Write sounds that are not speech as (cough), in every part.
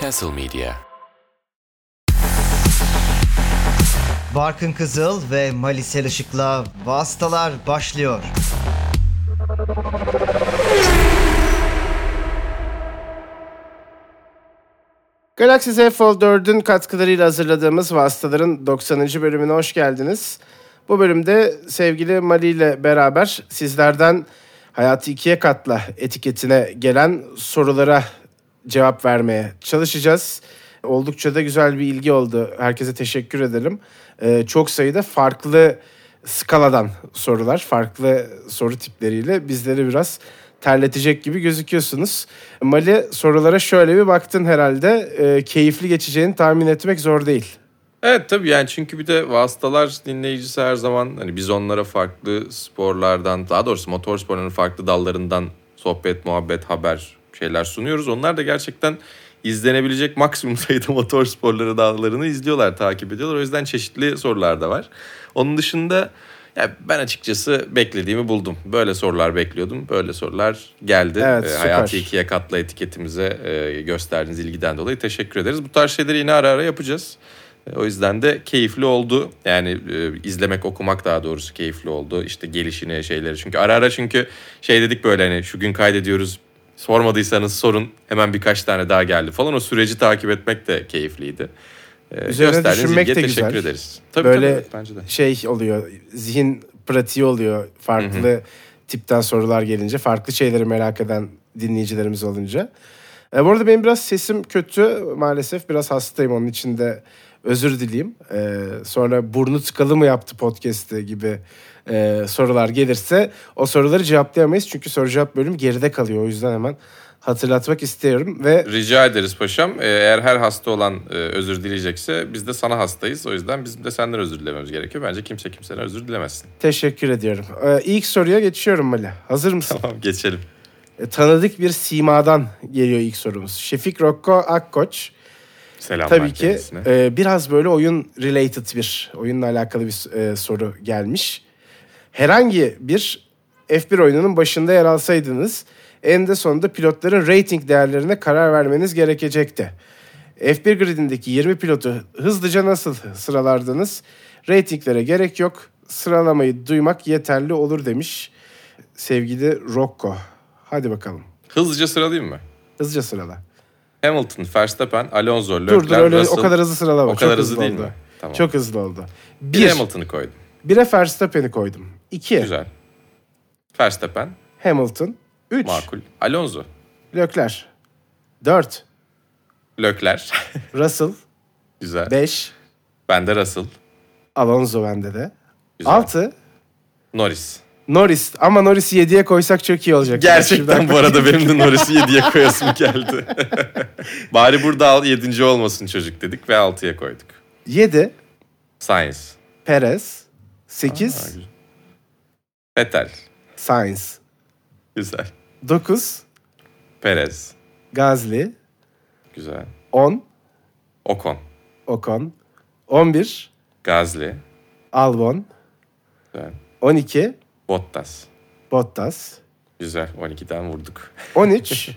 Castle Media. Barkın Kızıl ve Malisel Işık'la Vastalar başlıyor. Galaxy Z Fold 4'ün katkılarıyla hazırladığımız Vastaların 90. bölümüne hoş geldiniz. Bu bölümde sevgili Mali ile beraber sizlerden Hayatı ikiye katla etiketine gelen sorulara cevap vermeye çalışacağız. Oldukça da güzel bir ilgi oldu. Herkese teşekkür edelim. Ee, çok sayıda farklı skaladan sorular, farklı soru tipleriyle bizleri biraz terletecek gibi gözüküyorsunuz. Mali sorulara şöyle bir baktın herhalde. E, keyifli geçeceğini tahmin etmek zor değil. Evet tabii yani çünkü bir de vasıtalar dinleyicisi her zaman hani biz onlara farklı sporlardan daha doğrusu motor sporlarının farklı dallarından sohbet, muhabbet, haber şeyler sunuyoruz. Onlar da gerçekten izlenebilecek maksimum (laughs) sayıda motor sporları dallarını izliyorlar, takip ediyorlar. O yüzden çeşitli sorular da var. Onun dışında ya ben açıkçası beklediğimi buldum. Böyle sorular bekliyordum. Böyle sorular geldi. Evet, e, Hayatı ikiye katla etiketimize e, gösterdiğiniz ilgiden dolayı teşekkür ederiz. Bu tarz şeyleri yine ara ara yapacağız. E, o yüzden de keyifli oldu. Yani e, izlemek, okumak daha doğrusu keyifli oldu. İşte gelişini, şeyleri. Çünkü ara ara çünkü şey dedik böyle hani şu gün kaydediyoruz. Sormadıysanız sorun. Hemen birkaç tane daha geldi falan. O süreci takip etmek de keyifliydi. Ee, Üzerine düşünmek de teşekkür güzel. ederiz. Tabii, Böyle tabii, bence de. şey oluyor, zihin pratiği oluyor farklı hı hı. tipten sorular gelince, farklı şeyleri merak eden dinleyicilerimiz olunca. E, bu arada benim biraz sesim kötü maalesef biraz hastayım onun için de özür dileyim. E, sonra burnu tıkalı mı yaptı podcast'te gibi e, sorular gelirse o soruları cevaplayamayız. Çünkü soru cevap bölüm geride kalıyor o yüzden hemen hatırlatmak istiyorum ve rica ederiz paşam. Ee, eğer her hasta olan e, özür dileyecekse biz de sana hastayız. O yüzden bizim de senden özür dilememiz gerekiyor. Bence kimse kimseden özür dilemesin. Teşekkür ediyorum. Ee, ilk soruya geçiyorum Mali. Hazır mısın? Tamam geçelim. E, tanıdık bir simadan geliyor ilk sorumuz. Şefik Rokko Akkoç. Selam Tabii ki e, biraz böyle oyun related bir, oyunla alakalı bir e, soru gelmiş. Herhangi bir F1 oyununun başında yer alsaydınız eninde sonunda pilotların rating değerlerine karar vermeniz gerekecekti. F1 gridindeki 20 pilotu hızlıca nasıl sıralardınız? Ratinglere gerek yok. Sıralamayı duymak yeterli olur demiş sevgili Rocco. Hadi bakalım. Hızlıca sıralayayım mı? Hızlıca sırala. Hamilton, Verstappen, Alonso, Leclerc, Dur dur öyle Russell. o kadar hızlı sıralama. O kadar Çok hızlı, değil oldu. mi? Tamam. Çok hızlı oldu. Bir, bir Hamilton'ı koydum. Bire Verstappen'i koydum. İki. Güzel. Verstappen. Hamilton. Üç. Makul. Alonso. Leclerc. Dört. Leclerc. (laughs) Russell. Güzel. Beş. Bende Russell. Alonso bende de. Güzel. Altı. Norris. Norris ama Norris'i 7'ye koysak çok iyi olacak. Gerçekten bu arada benim de Norris'i 7'ye (laughs) koyasım geldi. (laughs) Bari burada al 7. olmasın çocuk dedik ve 6'ya koyduk. 7. Sainz. Perez. 8. Vettel. Sainz. Güzel. 9. Perez. Gazli. Güzel. 10. Ocon. Ocon. 11. Gazli. Albon. Güzel. 12. Bottas. Bottas. Güzel. 12'den vurduk. 13.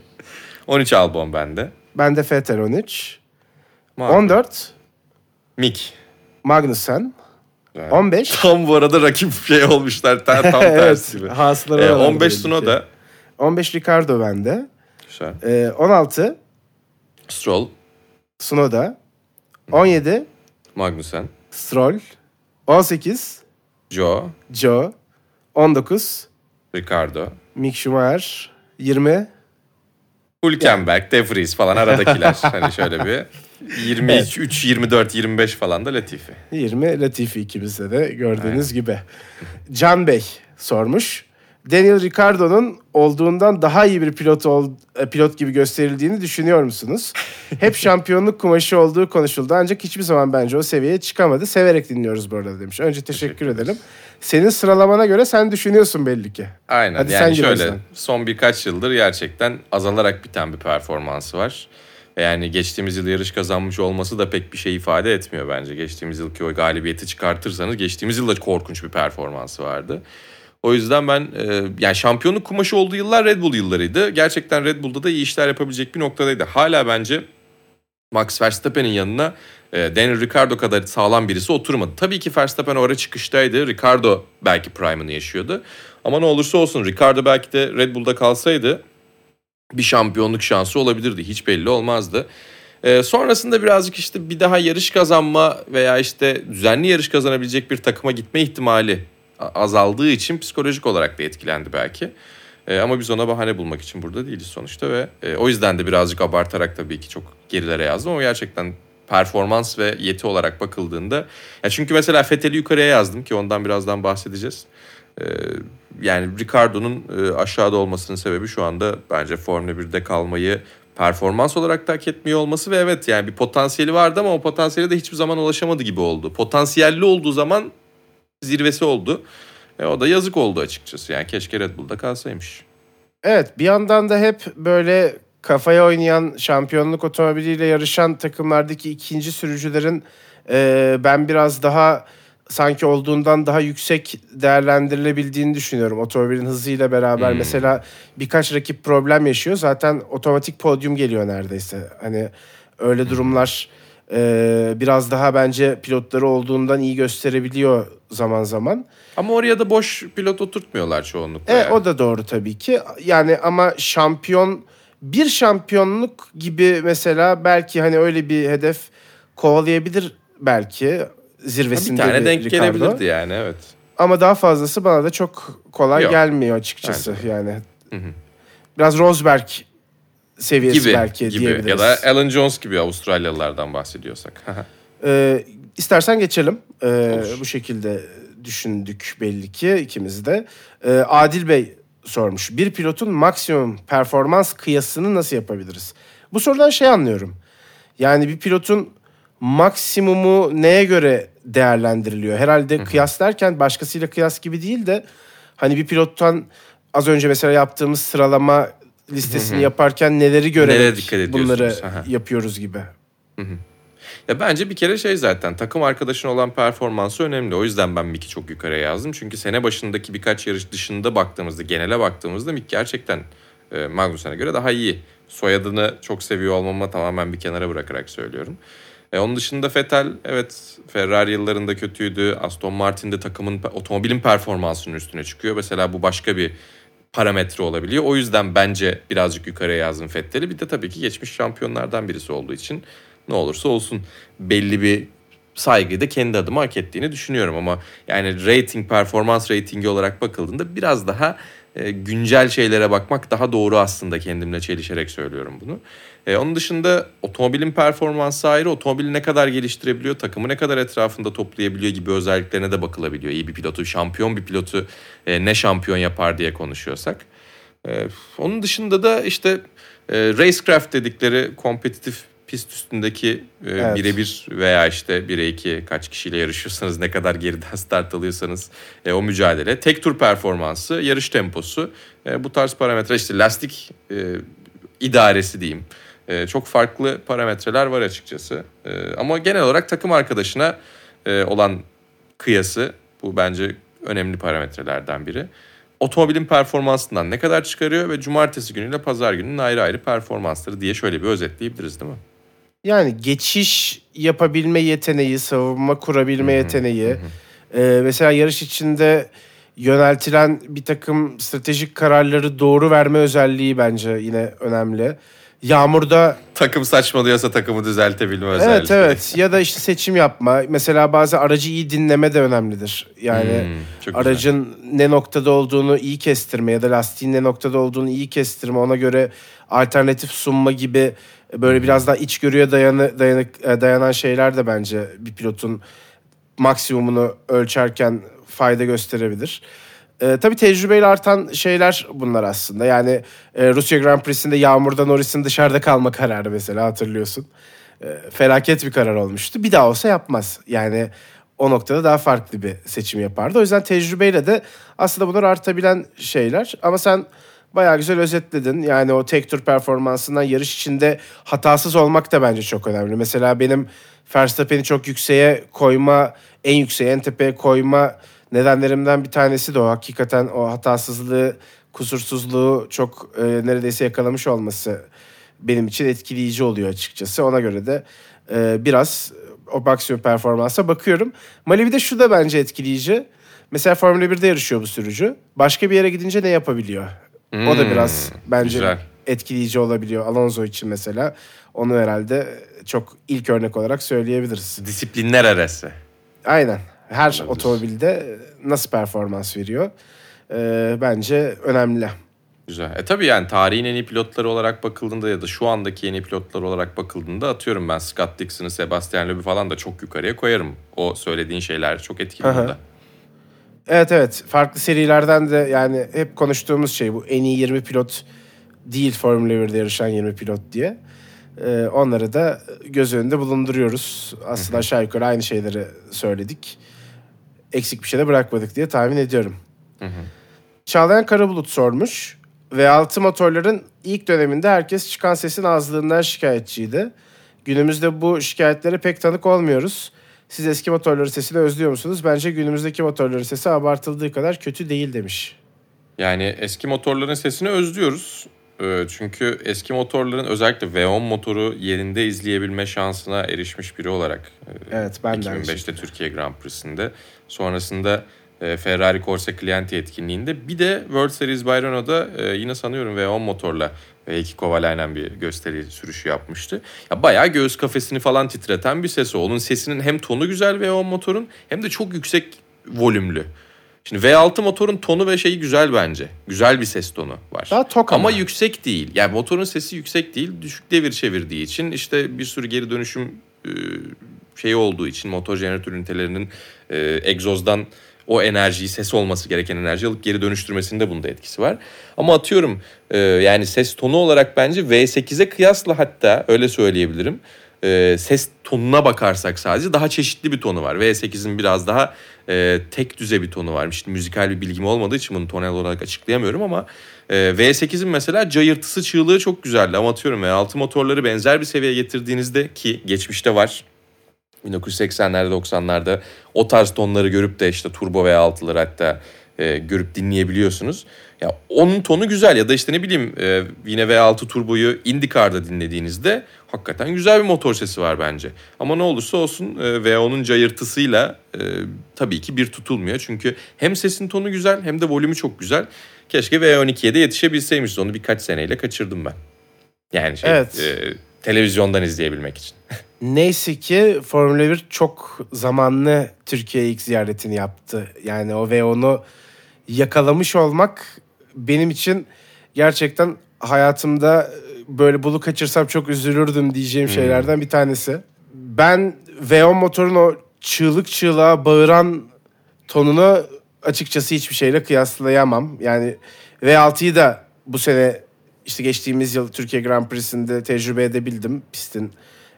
13 (laughs) Albon bende. Bende Vettel 13. Makul. 14. Mick. Magnussen. Güzel. 15. (laughs) Tam bu arada rakip şey olmuşlar. Tam, (laughs) tam tersi gibi. Hasıları Ee, oralarda 15 belli ki. Tsunoda. 15 Ricardo bende. Güzel. Ee, 16 Stroll. Tsunoda. 17 Magnussen. Stroll. 18 Joe. Joe. 19 Ricardo. Mick Schumacher. 20 Hülkenberg, De Vries falan aradakiler. (laughs) hani şöyle bir 23, 24, 25 falan da Latifi. 20 Latifi ikimizde de gördüğünüz gibi. Can Bey sormuş. Daniel Ricciardo'nun olduğundan daha iyi bir pilot ol, e, pilot gibi gösterildiğini düşünüyor musunuz? Hep (laughs) şampiyonluk kumaşı olduğu konuşuldu ancak hiçbir zaman bence o seviyeye çıkamadı. Severek dinliyoruz bu arada demiş. Önce teşekkür, Teşekkür ederiz. edelim. Senin sıralamana göre sen düşünüyorsun belli ki. Aynen Hadi sen yani gir şöyle son birkaç yıldır gerçekten azalarak biten bir performansı var. Yani geçtiğimiz yıl yarış kazanmış olması da pek bir şey ifade etmiyor bence. Geçtiğimiz yılki o galibiyeti çıkartırsanız geçtiğimiz yılda korkunç bir performansı vardı. O yüzden ben e, yani şampiyonluk kumaşı olduğu yıllar Red Bull yıllarıydı. Gerçekten Red Bull'da da iyi işler yapabilecek bir noktadaydı. Hala bence Max Verstappen'in yanına e, Daniel Ricciardo kadar sağlam birisi oturmadı. Tabii ki Verstappen oraya çıkıştaydı. Ricciardo belki prime'ını yaşıyordu. Ama ne olursa olsun Ricciardo belki de Red Bull'da kalsaydı bir şampiyonluk şansı olabilirdi. Hiç belli olmazdı. Ee, sonrasında birazcık işte bir daha yarış kazanma veya işte düzenli yarış kazanabilecek bir takıma gitme ihtimali azaldığı için psikolojik olarak da etkilendi belki. Ee, ama biz ona bahane bulmak için burada değiliz sonuçta ve e, o yüzden de birazcık abartarak tabii ki çok gerilere yazdım ama gerçekten performans ve yeti olarak bakıldığında ya çünkü mesela Fethel'i yukarıya yazdım ki ondan birazdan bahsedeceğiz. Ee, yani Ricardo'nun e, aşağıda olmasının sebebi şu anda bence Formula 1'de kalmayı performans olarak da hak etmiyor olması ve evet yani bir potansiyeli vardı ama o potansiyeli de hiçbir zaman ulaşamadı gibi oldu. Potansiyelli olduğu zaman zirvesi oldu. E, o da yazık oldu açıkçası. Yani keşke Red Bull'da kalsaymış. Evet bir yandan da hep böyle kafaya oynayan şampiyonluk otomobiliyle yarışan takımlardaki ikinci sürücülerin e, ben biraz daha sanki olduğundan daha yüksek değerlendirilebildiğini düşünüyorum. Otomobilin hızıyla beraber hmm. mesela birkaç rakip problem yaşıyor. Zaten otomatik podyum geliyor neredeyse. Hani öyle durumlar e, biraz daha bence pilotları olduğundan iyi gösterebiliyor zaman zaman. Ama oraya da boş pilot oturtmuyorlar çoğunlukla. Evet yani. o da doğru tabii ki. Yani ama şampiyon bir şampiyonluk gibi mesela belki hani öyle bir hedef kovalayabilir belki zirvesinde bir tane denk Ricardo. gelebilirdi yani evet. Ama daha fazlası bana da çok kolay Yok. gelmiyor açıkçası Bence. yani. Hı hı. Biraz Rosberg seviyesi gibi, belki gibi. diyebiliriz. Ya da Alan Jones gibi Avustralyalılardan bahsediyorsak. ee, istersen geçelim. Ee, bu şekilde düşündük belli ki ikimiz de. Ee, Adil Bey sormuş. Bir pilotun maksimum performans kıyasını nasıl yapabiliriz? Bu sorudan şey anlıyorum. Yani bir pilotun maksimumu neye göre değerlendiriliyor? Herhalde kıyas derken başkasıyla kıyas gibi değil de hani bir pilottan az önce mesela yaptığımız sıralama listesini yaparken neleri görerek bunları yapıyoruz gibi. Ya bence bir kere şey zaten takım arkadaşın olan performansı önemli. O yüzden ben Mick'i çok yukarıya yazdım. Çünkü sene başındaki birkaç yarış dışında baktığımızda, genele baktığımızda Mick gerçekten e, Magnussen'e göre daha iyi. Soyadını çok seviyor olmama tamamen bir kenara bırakarak söylüyorum. E, onun dışında Vettel evet Ferrari yıllarında kötüydü. Aston Martin'de takımın otomobilin performansının üstüne çıkıyor. Mesela bu başka bir parametre olabiliyor. O yüzden bence birazcık yukarıya yazdım Vettel'i. Bir de tabii ki geçmiş şampiyonlardan birisi olduğu için ne olursa olsun belli bir saygıyı da kendi adıma hak ettiğini düşünüyorum ama yani rating performans ratingi olarak bakıldığında biraz daha e, güncel şeylere bakmak daha doğru aslında kendimle çelişerek söylüyorum bunu. E, onun dışında otomobilin performansı ayrı, otomobili ne kadar geliştirebiliyor, takımı ne kadar etrafında toplayabiliyor gibi özelliklerine de bakılabiliyor. İyi bir pilotu, şampiyon bir pilotu e, ne şampiyon yapar diye konuşuyorsak. E, onun dışında da işte e, racecraft dedikleri kompetitif pist üstündeki e, evet. birebir veya işte bire iki kaç kişiyle yarışıyorsanız ne kadar geriden (laughs) start alıyorsanız e, o mücadele. Tek tur performansı, yarış temposu e, bu tarz parametre işte lastik e, idaresi diyeyim. E, çok farklı parametreler var açıkçası. E, ama genel olarak takım arkadaşına e, olan kıyası bu bence önemli parametrelerden biri. Otomobilin performansından ne kadar çıkarıyor ve cumartesi günüyle pazar gününün ayrı ayrı performansları diye şöyle bir özetleyebiliriz değil mi? Yani geçiş yapabilme yeteneği, savunma kurabilme yeteneği. Ee, mesela yarış içinde yöneltilen bir takım stratejik kararları doğru verme özelliği bence yine önemli. Yağmurda takım saçmalıyorsa takımı düzeltebilme özelliği. Evet evet ya da işte seçim yapma. Mesela bazı aracı iyi dinleme de önemlidir. Yani hmm, aracın güzel. ne noktada olduğunu iyi kestirme ya da lastiğin ne noktada olduğunu iyi kestirme ona göre alternatif sunma gibi böyle biraz daha içgörüye dayanı, dayanık, e, dayanan şeyler de bence bir pilotun maksimumunu ölçerken fayda gösterebilir. E, tabii tecrübeyle artan şeyler bunlar aslında. Yani e, Rusya Grand Prix'sinde yağmurda Norris'in dışarıda kalma kararı mesela hatırlıyorsun. E, felaket bir karar olmuştu. Bir daha olsa yapmaz. Yani o noktada daha farklı bir seçim yapardı. O yüzden tecrübeyle de aslında bunlar artabilen şeyler. Ama sen bayağı güzel özetledin. Yani o tek tur performansından yarış içinde hatasız olmak da bence çok önemli. Mesela benim Verstappen'i çok yükseğe koyma, en yükseğe, en tepeye koyma nedenlerimden bir tanesi de o. Hakikaten o hatasızlığı, kusursuzluğu çok e, neredeyse yakalamış olması benim için etkileyici oluyor açıkçası. Ona göre de e, biraz o maksimum performansa bakıyorum. Malevi'de şu da bence etkileyici. Mesela Formula 1'de yarışıyor bu sürücü. Başka bir yere gidince ne yapabiliyor? o da biraz bence güzel. etkileyici olabiliyor. Alonso için mesela. Onu herhalde çok ilk örnek olarak söyleyebiliriz. Disiplinler arası. Aynen. Her otomobilde nasıl performans veriyor? Ee, bence önemli. Güzel. E tabii yani tarihin en iyi pilotları olarak bakıldığında ya da şu andaki en iyi pilotlar olarak bakıldığında atıyorum ben Scott Dixon'ı, Sebastian Loeb'i falan da çok yukarıya koyarım. O söylediğin şeyler çok etkili burada. Evet evet. Farklı serilerden de yani hep konuştuğumuz şey bu. En iyi 20 pilot değil Formula 1'de yarışan 20 pilot diye. Ee, onları da göz önünde bulunduruyoruz. Aslında aşağı yukarı aynı şeyleri söyledik. Eksik bir şey de bırakmadık diye tahmin ediyorum. Çağlayan Karabulut sormuş. V6 motorların ilk döneminde herkes çıkan sesin azlığından şikayetçiydi. Günümüzde bu şikayetlere pek tanık olmuyoruz. Siz eski motorların sesini özlüyor musunuz? Bence günümüzdeki motorların sesi abartıldığı kadar kötü değil demiş. Yani eski motorların sesini özlüyoruz. Ee, Çünkü eski motorların özellikle V10 motoru yerinde izleyebilme şansına erişmiş biri olarak e, Evet, ben de aynı 2005'te Türkiye Grand Prix'sinde sonrasında e, Ferrari Corsa Clienti etkinliğinde bir de World Series Renault'da e, yine sanıyorum V10 motorla V2 Kovalainen bir gösteri sürüşü yapmıştı. Ya bayağı göğüs kafesini falan titreten bir sesi. o. Onun sesinin hem tonu güzel V10 motorun hem de çok yüksek volümlü. Şimdi V6 motorun tonu ve şeyi güzel bence. Güzel bir ses tonu var. Daha tok ama. yüksek değil. Yani motorun sesi yüksek değil. Düşük devir çevirdiği için işte bir sürü geri dönüşüm e, şeyi olduğu için motor jeneratör ünitelerinin e, egzozdan o enerjiyi, ses olması gereken enerji alıp geri dönüştürmesinde bunda etkisi var. Ama atıyorum e, yani ses tonu olarak bence V8'e kıyasla hatta öyle söyleyebilirim. E, ses tonuna bakarsak sadece daha çeşitli bir tonu var. V8'in biraz daha e, tek düze bir tonu var. Şimdi müzikal bir bilgim olmadığı için bunu tonel olarak açıklayamıyorum ama e, V8'in mesela cayırtısı çığlığı çok güzeldi. Ama atıyorum V6 motorları benzer bir seviyeye getirdiğinizde ki geçmişte var. 1980'lerde 90'larda o tarz tonları görüp de işte turbo V6'ları hatta e, görüp dinleyebiliyorsunuz. Ya onun tonu güzel ya da işte ne bileyim e, yine V6 turboyu IndyCar'da dinlediğinizde hakikaten güzel bir motor sesi var bence. Ama ne olursa olsun e, V10'un cayırtısıyla e, tabii ki bir tutulmuyor. Çünkü hem sesin tonu güzel hem de volümü çok güzel. Keşke V12'ye de yetişebilseymişiz. Onu birkaç seneyle kaçırdım ben. Yani şey, Evet. e, televizyondan izleyebilmek için. Neyse ki Formula 1 çok zamanlı Türkiye ilk ziyaretini yaptı. Yani o ve onu yakalamış olmak benim için gerçekten hayatımda böyle bunu kaçırsam çok üzülürdüm diyeceğim şeylerden bir tanesi. Ben V10 motorun o çığlık çığlığa bağıran tonunu açıkçası hiçbir şeyle kıyaslayamam. Yani V6'yı da bu sene işte geçtiğimiz yıl Türkiye Grand Prix'sinde tecrübe edebildim pistin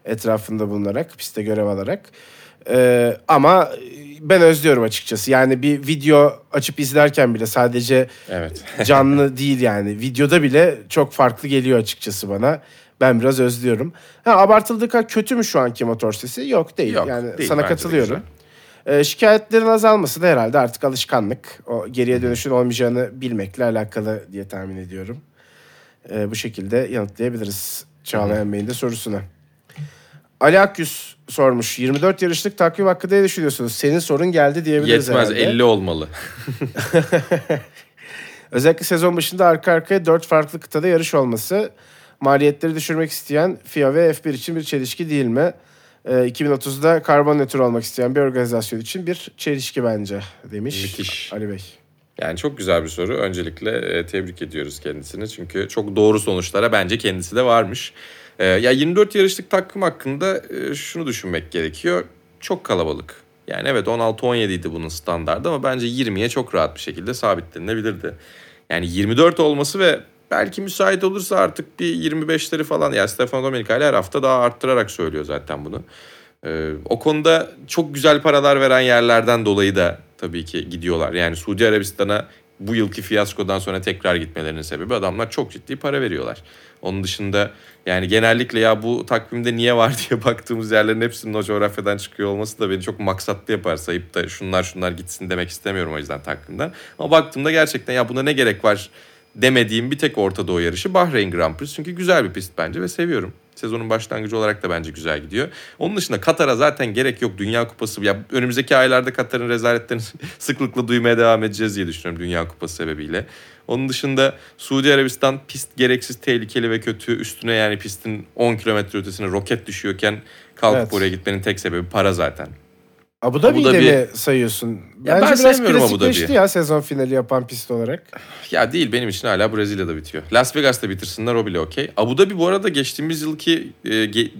etrafında bulunarak, pistte görev alarak. Ee, ama ben özlüyorum açıkçası. Yani bir video açıp izlerken bile sadece Evet. (laughs) canlı değil yani. Videoda bile çok farklı geliyor açıkçası bana. Ben biraz özlüyorum. Ha, abartıldığı kadar kötü mü şu anki motor sesi? Yok değil. Yok, yani değil. sana katılıyorum. Ee, şikayetlerin azalması da herhalde artık alışkanlık. O geriye dönüşün olmayacağını bilmekle alakalı diye tahmin ediyorum. Ee, bu şekilde yanıtlayabiliriz Çağlayan Bey'in de sorusuna. Ali Akyüz sormuş. 24 yarışlık takvim hakkında ne düşünüyorsunuz? Senin sorun geldi diyebiliriz Yetmez herhalde. 50 olmalı. (laughs) Özellikle sezon başında arka arkaya 4 farklı kıtada yarış olması maliyetleri düşürmek isteyen FIA ve F1 için bir çelişki değil mi? Ee, 2030'da karbon nötr olmak isteyen bir organizasyon için bir çelişki bence demiş Müthiş. Ali Bey. Yani çok güzel bir soru. Öncelikle e, tebrik ediyoruz kendisini. Çünkü çok doğru sonuçlara bence kendisi de varmış. E, ya 24 yarışlık takvim hakkında e, şunu düşünmek gerekiyor. Çok kalabalık. Yani evet 16-17 idi bunun standardı ama bence 20'ye çok rahat bir şekilde sabitlenilebilirdi. Yani 24 olması ve belki müsait olursa artık bir 25'leri falan. Ya Stefano Domenicali her hafta daha arttırarak söylüyor zaten bunu. Ee, o konuda çok güzel paralar veren yerlerden dolayı da tabii ki gidiyorlar. Yani Suudi Arabistan'a bu yılki fiyaskodan sonra tekrar gitmelerinin sebebi adamlar çok ciddi para veriyorlar. Onun dışında yani genellikle ya bu takvimde niye var diye (laughs) baktığımız yerlerin hepsinin o coğrafyadan çıkıyor olması da beni çok maksatlı yapar. Sayıp da şunlar şunlar gitsin demek istemiyorum o yüzden takvimden. Ama baktığımda gerçekten ya buna ne gerek var demediğim bir tek Orta Doğu yarışı Bahreyn Grand Prix. Çünkü güzel bir pist bence ve seviyorum. Sezonun başlangıcı olarak da bence güzel gidiyor. Onun dışında Katar'a zaten gerek yok. Dünya Kupası ya önümüzdeki aylarda Katar'ın rezaletlerini (laughs) sıklıkla duymaya devam edeceğiz diye düşünüyorum Dünya Kupası sebebiyle. Onun dışında Suudi Arabistan pist gereksiz tehlikeli ve kötü. Üstüne yani pistin 10 kilometre ötesine roket düşüyorken kalkıp Evet. oraya gitmenin tek sebebi para zaten. Abu Dhabi'yi Abu de Dhabi- mi sayıyorsun? Ya Bence ben biraz klasikleşti ya sezon finali yapan pist olarak. Ya değil benim için hala Brezilya'da bitiyor. Las Vegas'ta bitirsinler o bile okey. Abu Dhabi bu arada geçtiğimiz yılki e,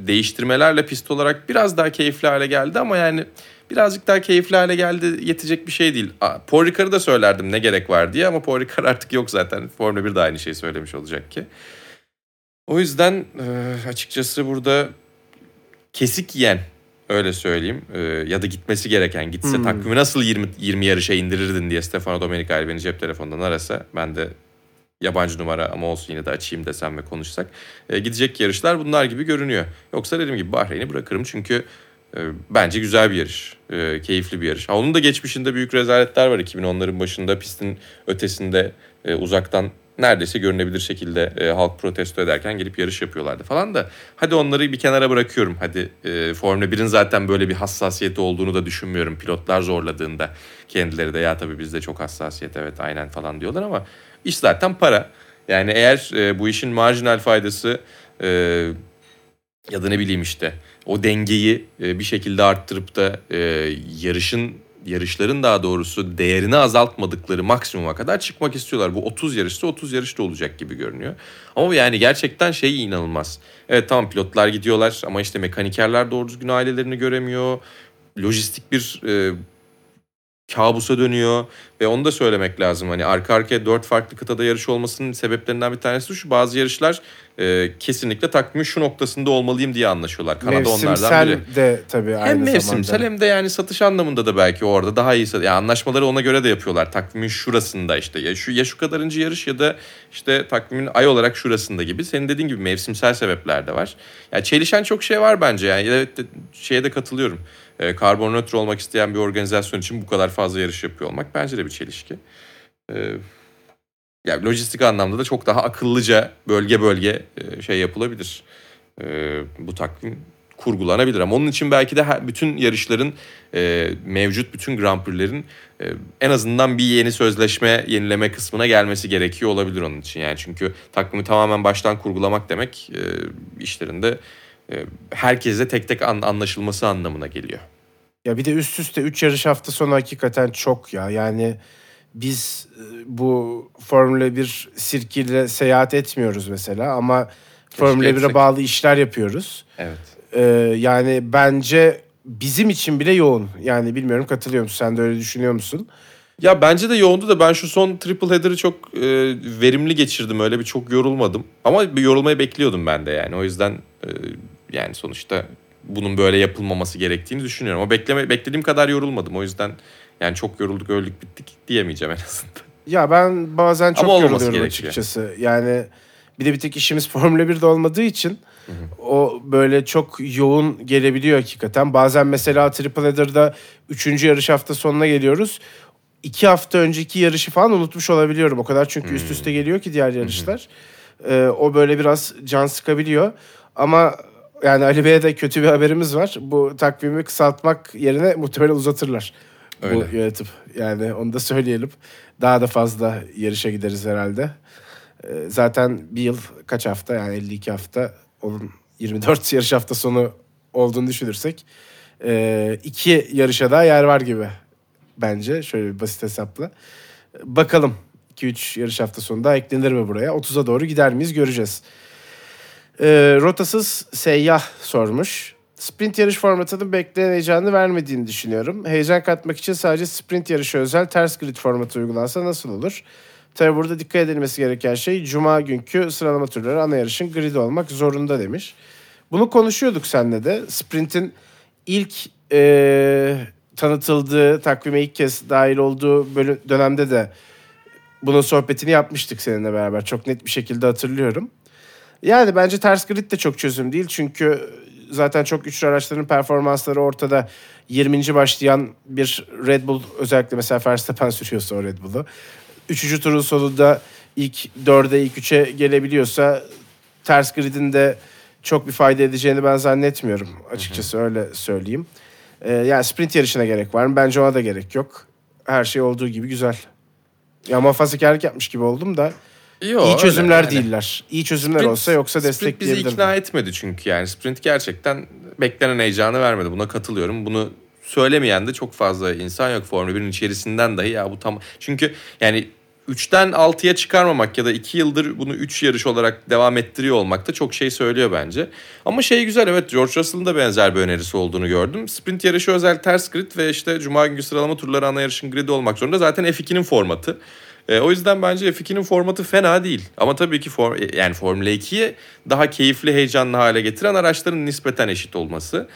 değiştirmelerle pist olarak biraz daha keyifli hale geldi ama yani birazcık daha keyifli hale geldi yetecek bir şey değil. Paul Ricard'ı da söylerdim ne gerek var diye ama Paul Ricard artık yok zaten. Formula 1 de aynı şeyi söylemiş olacak ki. O yüzden e, açıkçası burada kesik yiyen öyle söyleyeyim e, ya da gitmesi gereken gitse Hmm. takvimi nasıl 20 20 yarışa indirirdin diye Stefano Domenicali beni cep telefonundan arasa ben de yabancı numara ama olsun yine de açayım desem ve konuşsak e, gidecek yarışlar bunlar gibi görünüyor. Yoksa dediğim gibi Bahreyn'i bırakırım çünkü e, bence güzel bir yarış. E, keyifli bir yarış. Ha, onun da geçmişinde büyük rezaletler var 2010'ların başında pistin ötesinde e, uzaktan neredeyse görünebilir şekilde e, halk protesto ederken gelip yarış yapıyorlardı falan da hadi onları bir kenara bırakıyorum. Hadi e, Formula 1'in zaten böyle bir hassasiyeti olduğunu da düşünmüyorum. Pilotlar zorladığında kendileri de ya tabii bizde çok hassasiyet evet aynen falan diyorlar ama iş zaten para. Yani eğer e, bu işin marjinal faydası e, ya da ne bileyim işte o dengeyi e, bir şekilde arttırıp da e, yarışın yarışların daha doğrusu değerini azaltmadıkları maksimuma kadar çıkmak istiyorlar. Bu 30 yarışta 30 yarışta olacak gibi görünüyor. Ama yani gerçekten şey inanılmaz. Evet tamam pilotlar gidiyorlar ama işte mekanikerler doğru düzgün ailelerini göremiyor. Lojistik bir e, kabusa dönüyor ve onu da söylemek lazım. Hani arka arkaya dört farklı kıtada yarış olmasının sebeplerinden bir tanesi şu. Bazı yarışlar e, kesinlikle takvimin şu noktasında olmalıyım diye anlaşıyorlar. Kanada onlardan Mevsimsel biri. de tabii aynı Hem mevsimsel zamanda. hem de yani satış anlamında da belki orada daha iyi. sat- Yani anlaşmaları ona göre de yapıyorlar. Takvimin şurasında işte ya şu ya şu kadarıncı yarış ya da işte takvimin ay olarak şurasında gibi. Senin dediğin gibi mevsimsel sebepler de var. Ya çelişen çok şey var bence yani. Evet şeye de katılıyorum. Ee, karbon nötr olmak isteyen bir organizasyon için bu kadar fazla yarış yapıyor olmak bence de bir çelişki. Ee, yani lojistik anlamda da çok daha akıllıca bölge bölge e, şey yapılabilir. Ee, bu takvim kurgulanabilir ama onun için belki de her, bütün yarışların e, mevcut bütün Grand Prix'lerin e, en azından bir yeni sözleşme yenileme kısmına gelmesi gerekiyor olabilir onun için. Yani çünkü takvimi tamamen baştan kurgulamak demek e, işlerinde e, herkese tek tek an, anlaşılması anlamına geliyor. Ya bir de üst üste 3 yarış hafta sonu hakikaten çok ya. Yani biz e, bu Formula 1 sirkiyle seyahat etmiyoruz mesela ama Formula 1'e etsek. bağlı işler yapıyoruz. Evet. Ee, yani bence bizim için bile yoğun. Yani bilmiyorum katılıyor musun? Sen de öyle düşünüyor musun? Ya bence de yoğundu da ben şu son triple header'ı çok e, verimli geçirdim. Öyle bir çok yorulmadım. Ama bir yorulmayı bekliyordum ben de yani. O yüzden e, yani sonuçta bunun böyle yapılmaması gerektiğini düşünüyorum. Ama bekleme, beklediğim kadar yorulmadım. O yüzden yani çok yorulduk öldük bittik diyemeyeceğim en azından. Ya ben bazen çok Ama yoruluyorum gerekiyor. açıkçası. Yani bir de bir tek işimiz (laughs) Formula 1'de olmadığı için o böyle çok yoğun gelebiliyor hakikaten. Bazen mesela Triple Header'da 3. yarış hafta sonuna geliyoruz. İki hafta önceki yarışı falan unutmuş olabiliyorum. O kadar çünkü üst üste geliyor ki diğer yarışlar. Ee, o böyle biraz can sıkabiliyor. Ama yani Ali Bey'e de kötü bir haberimiz var. Bu takvimi kısaltmak yerine muhtemelen uzatırlar. Bu Öyle. yönetim. Yani onu da söyleyelim. Daha da fazla yarışa gideriz herhalde. Ee, zaten bir yıl kaç hafta yani 52 hafta onun 24 (laughs) yarış hafta sonu olduğunu düşünürsek e, iki yarışa daha yer var gibi bence şöyle bir basit hesapla. Bakalım 2-3 yarış hafta sonu daha eklenir mi buraya? 30'a doğru gider miyiz göreceğiz. Ee, rotasız seyyah sormuş. Sprint yarış formatının beklenen heyecanı vermediğini düşünüyorum. Heyecan katmak için sadece sprint yarışı özel ters grid formatı uygulansa nasıl olur? Tabi burada dikkat edilmesi gereken şey Cuma günkü sıralama turları ana yarışın gridi olmak zorunda demiş. Bunu konuşuyorduk seninle de. Sprint'in ilk e, tanıtıldığı, takvime ilk kez dahil olduğu bölüm, dönemde de bunun sohbetini yapmıştık seninle beraber. Çok net bir şekilde hatırlıyorum. Yani bence ters grid de çok çözüm değil. Çünkü zaten çok güçlü araçların performansları ortada. 20. başlayan bir Red Bull özellikle mesela Verstappen sürüyorsa o Red Bull'u. Üçüncü turun sonunda ilk 4'e ilk 3'e gelebiliyorsa ters gridin de çok bir fayda edeceğini ben zannetmiyorum. Açıkçası öyle söyleyeyim. Ee, yani sprint yarışına gerek var mı? Bence ona da gerek yok. Her şey olduğu gibi güzel. Ya muhafazakarlık yapmış gibi oldum da Yo, iyi çözümler yani. değiller. İyi çözümler Sprint- olsa yoksa Sprint bizi destekleyebilirdim. ikna etmedi çünkü yani. Sprint gerçekten beklenen heyecanı vermedi. Buna katılıyorum. Bunu söylemeyen de çok fazla insan yok Formula 1'in içerisinden dahi ya bu tam... Çünkü yani 3'ten 6'ya çıkarmamak ya da 2 yıldır bunu 3 yarış olarak devam ettiriyor olmak da çok şey söylüyor bence. Ama şey güzel evet George Russell'ın da benzer bir önerisi olduğunu gördüm. Sprint yarışı özel ters grid ve işte Cuma günkü sıralama turları ana yarışın gridi olmak zorunda. Zaten F2'nin formatı. E, o yüzden bence F2'nin formatı fena değil. Ama tabii ki for, yani Formula 2'yi daha keyifli, heyecanlı hale getiren araçların nispeten eşit olması.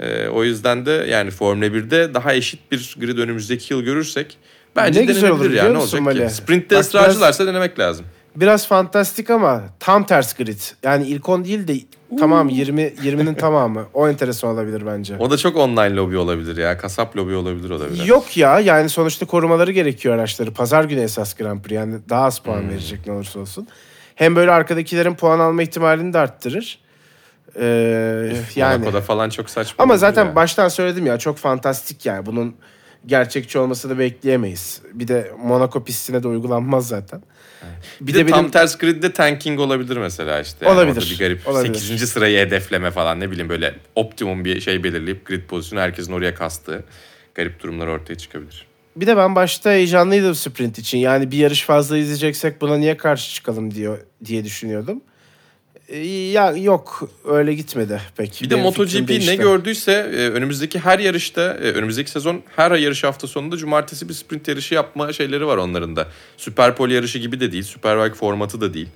E, o yüzden de yani Formula 1'de daha eşit bir grid önümüzdeki yıl görürsek bence Ne denenebilir olur ya. biliyor Ne olacak ki? Mali? Sprint'te Bak ısrarcılarsa denemek lazım. Biraz fantastik ama tam ters grid. Yani ilk 10 değil de tamam 20 20'nin tamamı. O enteresan olabilir bence. O da çok online lobi olabilir ya. Kasap lobi olabilir o da biraz. Yok ya yani sonuçta korumaları gerekiyor araçları. Pazar günü esas Grand Prix yani daha az puan Hmm. verecek ne olursa olsun. Hem böyle arkadakilerin puan alma ihtimalini de arttırır. Ee, yani Monaco'da falan çok saçma. ama zaten ya. baştan söyledim ya çok fantastik yani bunun gerçekçi olmasını bekleyemeyiz. Bir de Monaco pistine de uygulanmaz zaten. Bir, de, tam ters gridde tanking olabilir mesela işte. Olabilir, orada bir garip olabilir. 8. sırayı hedefleme falan ne bileyim böyle optimum bir şey belirleyip grid pozisyonu herkesin oraya kastığı garip durumlar ortaya çıkabilir. Bir de ben başta heyecanlıydım sprint için. Yani bir yarış fazla izleyeceksek buna niye karşı çıkalım diyor diye düşünüyordum. Ee, Ya yok öyle gitmedi pek. Bir de MotoGP ne gördüyse e, önümüzdeki her yarışta e, önümüzdeki sezon her yarış hafta sonunda cumartesi bir sprint yarışı yapma şeyleri var onların da. Super Pole yarışı gibi de değil. Superbike formatı da değil.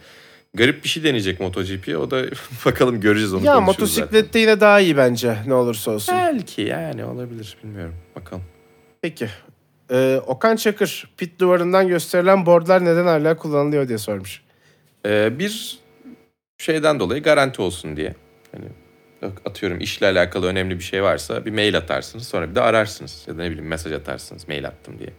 Garip bir şey deneyecek MotoGP. O da (laughs) bakalım göreceğiz onu Ya konuşuruz zaten. motosiklette yine daha iyi bence ne olursa olsun. Belki yani olabilir bilmiyorum. Bakalım. Peki. Ee, Okan Çakır pit duvarından gösterilen boardlar neden hala kullanılıyor diye sormuş. Ee, bir şeyden dolayı garanti olsun diye. Hani atıyorum işle alakalı önemli bir şey varsa bir mail atarsınız sonra bir de ararsınız ya da ne bileyim mesaj atarsınız mail attım diye.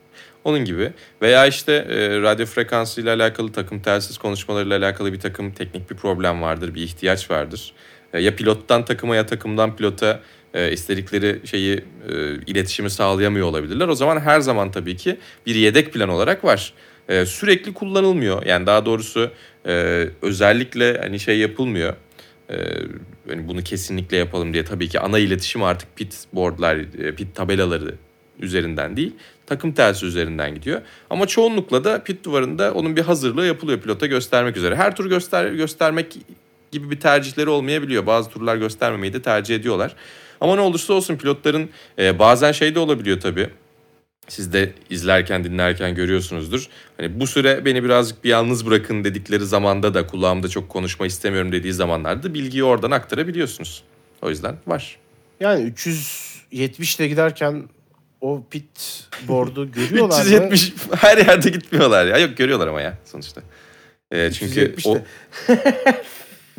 Onun gibi veya işte e, radyo frekansıyla alakalı takım telsiz konuşmalarıyla alakalı bir takım teknik bir problem vardır, bir ihtiyaç vardır. E, ya pilottan takıma ya takımdan pilota e, istedikleri şeyi e, iletişimi sağlayamıyor olabilirler. O zaman her zaman tabii ki bir yedek plan olarak var. E, sürekli kullanılmıyor. Yani daha doğrusu e, özellikle hani şey yapılmıyor. E, hani bunu kesinlikle yapalım diye tabii ki ana iletişim artık pit boardlar, e, pit tabelaları üzerinden değil, takım telsizi üzerinden gidiyor. Ama çoğunlukla da pit duvarında onun bir hazırlığı yapılıyor pilota göstermek üzere. Her tur göster göstermek gibi bir tercihleri olmayabiliyor. Bazı turlar göstermemeyi de tercih ediyorlar. Ama ne olursa olsun pilotların e, bazen şey de olabiliyor tabii. Siz de izlerken dinlerken görüyorsunuzdur. Hani bu süre beni birazcık bir yalnız bırakın dedikleri zamanda da kulağımda çok konuşma istemiyorum dediği zamanlarda bilgiyi oradan aktarabiliyorsunuz. O yüzden var. Yani 370 ile giderken o pit board'u (laughs) görüyorlar mı? 370 her yerde gitmiyorlar ya. Yok görüyorlar ama ya sonuçta. Ee, çünkü 370 o. (laughs)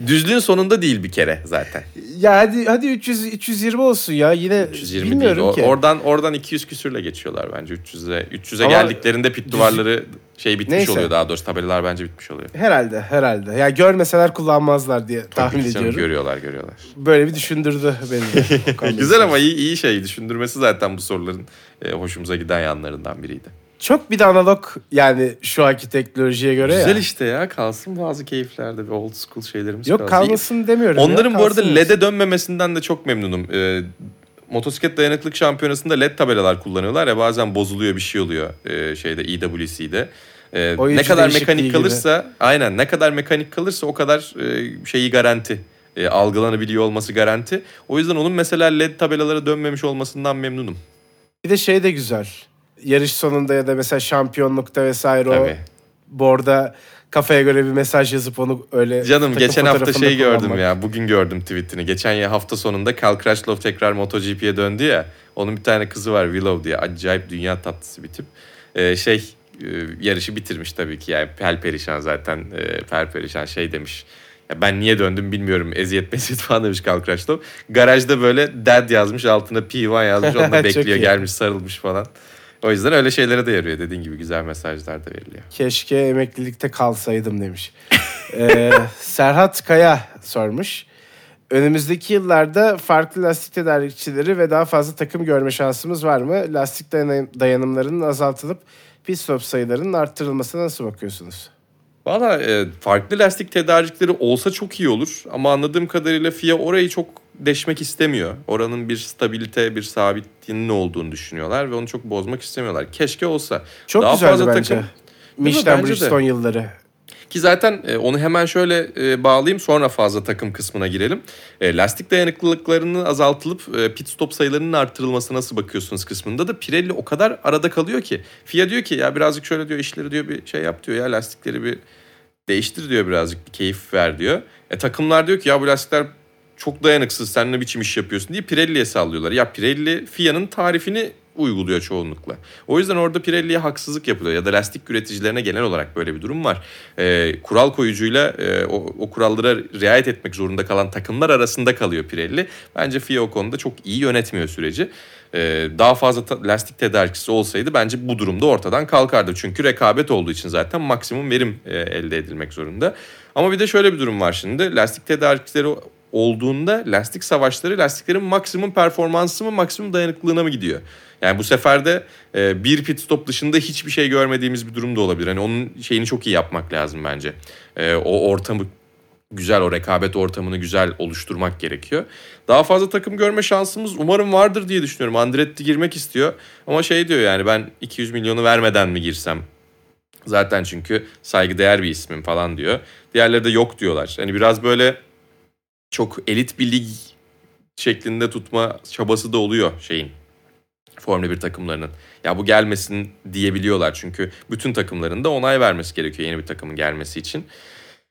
düzlüğün sonunda değil bir kere zaten. Ya hadi hadi 300 320 olsun ya yine 320 değil. bilmiyorum O- ki. Oradan oradan 200 küsürle geçiyorlar bence 300'e. 300'e Ama geldiklerinde pit duvarları şey bitmiş Neyse. oluyor daha doğrusu tabelalar bence bitmiş oluyor. Herhalde herhalde. Ya görmeseler kullanmazlar diye tahmin Tabii ki canım, ediyorum. Görüyorlar görüyorlar. Böyle bir düşündürdü beni. (laughs) Güzel ama iyi, iyi şey düşündürmesi zaten bu soruların e, hoşumuza giden yanlarından biriydi. Çok bir de analog yani şu anki teknolojiye göre Güzel ya. işte ya kalsın bazı keyiflerde ve old school şeylerimiz Yok kalsın. kalmasın demiyorum. Onların ya, bu arada kalsın. LED'e dönmemesinden de çok memnunum. Ee, motosiklet dayanıklık şampiyonasında LED tabelalar kullanıyorlar ya bazen bozuluyor bir şey oluyor ee, şeyde EWC'de. Ee, Oyuncu ne kadar değişikliği mekanik gibi. kalırsa aynen ne kadar mekanik kalırsa o kadar e, şeyi garanti. E, algılanabiliyor olması garanti. O yüzden onun mesela LED tabelalara dönmemiş olmasından memnunum. Bir de şey de güzel. Yarış sonunda ya da mesela şampiyonlukta vesaire o Tabii. borda kafaya göre bir mesaj yazıp onu öyle Canım geçen hafta şey gördüm kullanmak. ya. Bugün gördüm tweetini. Geçen ya hafta sonunda Cal Crutchlow tekrar MotoGP'ye döndü ya. Onun bir tane kızı var Willow diye. Acayip dünya tatlısı bir tip. Ee, şey e, yarışı bitirmiş tabii ki. Yani pel perişan zaten e, per perişan şey demiş. Ya ben niye döndüm bilmiyorum. Eziyet mesiyet (laughs) falan demiş Carl Crutchlow. Garajda böyle dad yazmış altına P1 yazmış. (laughs) Onu da bekliyor iyi. gelmiş sarılmış falan. O yüzden öyle şeylere de yarıyor dediğin gibi güzel mesajlar da veriliyor. Keşke emeklilikte kalsaydım demiş. (laughs) Ee, Serhat Kaya sormuş. Önümüzdeki yıllarda farklı lastik tedarikçileri ve daha fazla takım görme şansımız var mı? Lastik dayanım- dayanımlarının azaltılıp pit stop sayılarının arttırılmasına nasıl bakıyorsunuz? Valla e, farklı lastik tedarikleri olsa çok iyi olur. Ama anladığım kadarıyla FIA orayı çok deşmek istemiyor. Oranın bir stabilite, bir sabitliğinin olduğunu düşünüyorlar ve onu çok bozmak istemiyorlar. Keşke olsa. Çok Daha güzeldi fazla bence. takım- Michelin. Bridgestone yılları. Ki zaten e, onu hemen şöyle e, bağlayayım sonra fazla takım kısmına girelim. E, lastik dayanıklılıklarının azaltılıp pit stop sayılarının arttırılmasına nasıl bakıyorsunuz kısmında da Pirelli o kadar arada kalıyor ki. FIA diyor ki ya birazcık şöyle diyor işleri diyor bir şey yap diyor ya lastikleri bir değiştir diyor birazcık bir keyif ver diyor. E takımlar diyor ki ya bu lastikler çok dayanıksız sen ne biçim iş yapıyorsun diye Pirelli'ye sallıyorlar. Ya Pirelli FIA'nın tarifini uyguluyor çoğunlukla. O yüzden orada Pirelli'ye haksızlık yapılıyor ya da lastik üreticilerine genel olarak böyle bir durum var. Ee, kural koyucuyla e, o, o kurallara riayet etmek zorunda kalan takımlar arasında kalıyor Pirelli. Bence FIA o konuda çok iyi yönetmiyor süreci. Ee, daha fazla ta- lastik tedarikçisi olsaydı bence bu durumda ortadan kalkardı. Çünkü rekabet olduğu için zaten maksimum verim e, elde edilmek zorunda. Ama bir de şöyle bir durum var şimdi. Lastik tedarikçileri olduğunda lastik savaşları lastiklerin maksimum performansı mı maksimum dayanıklılığına mı gidiyor? Yani bu sefer de e, bir pit stop dışında hiçbir şey görmediğimiz bir durum da olabilir. Hani onun şeyini çok iyi yapmak lazım bence. E, o ortamı güzel, o rekabet ortamını güzel oluşturmak gerekiyor. Daha fazla takım görme şansımız umarım vardır diye düşünüyorum. Andretti girmek istiyor ama şey diyor yani ben 200 milyonu vermeden mi girsem Zaten çünkü saygıdeğer bir ismim falan diyor. Diğerleri de yok diyorlar. Hani biraz böyle çok elit bir lig şeklinde tutma çabası da oluyor şeyin. Formula 1 takımlarının. Ya bu gelmesin diyebiliyorlar çünkü bütün takımların da onay vermesi gerekiyor yeni bir takımın gelmesi için.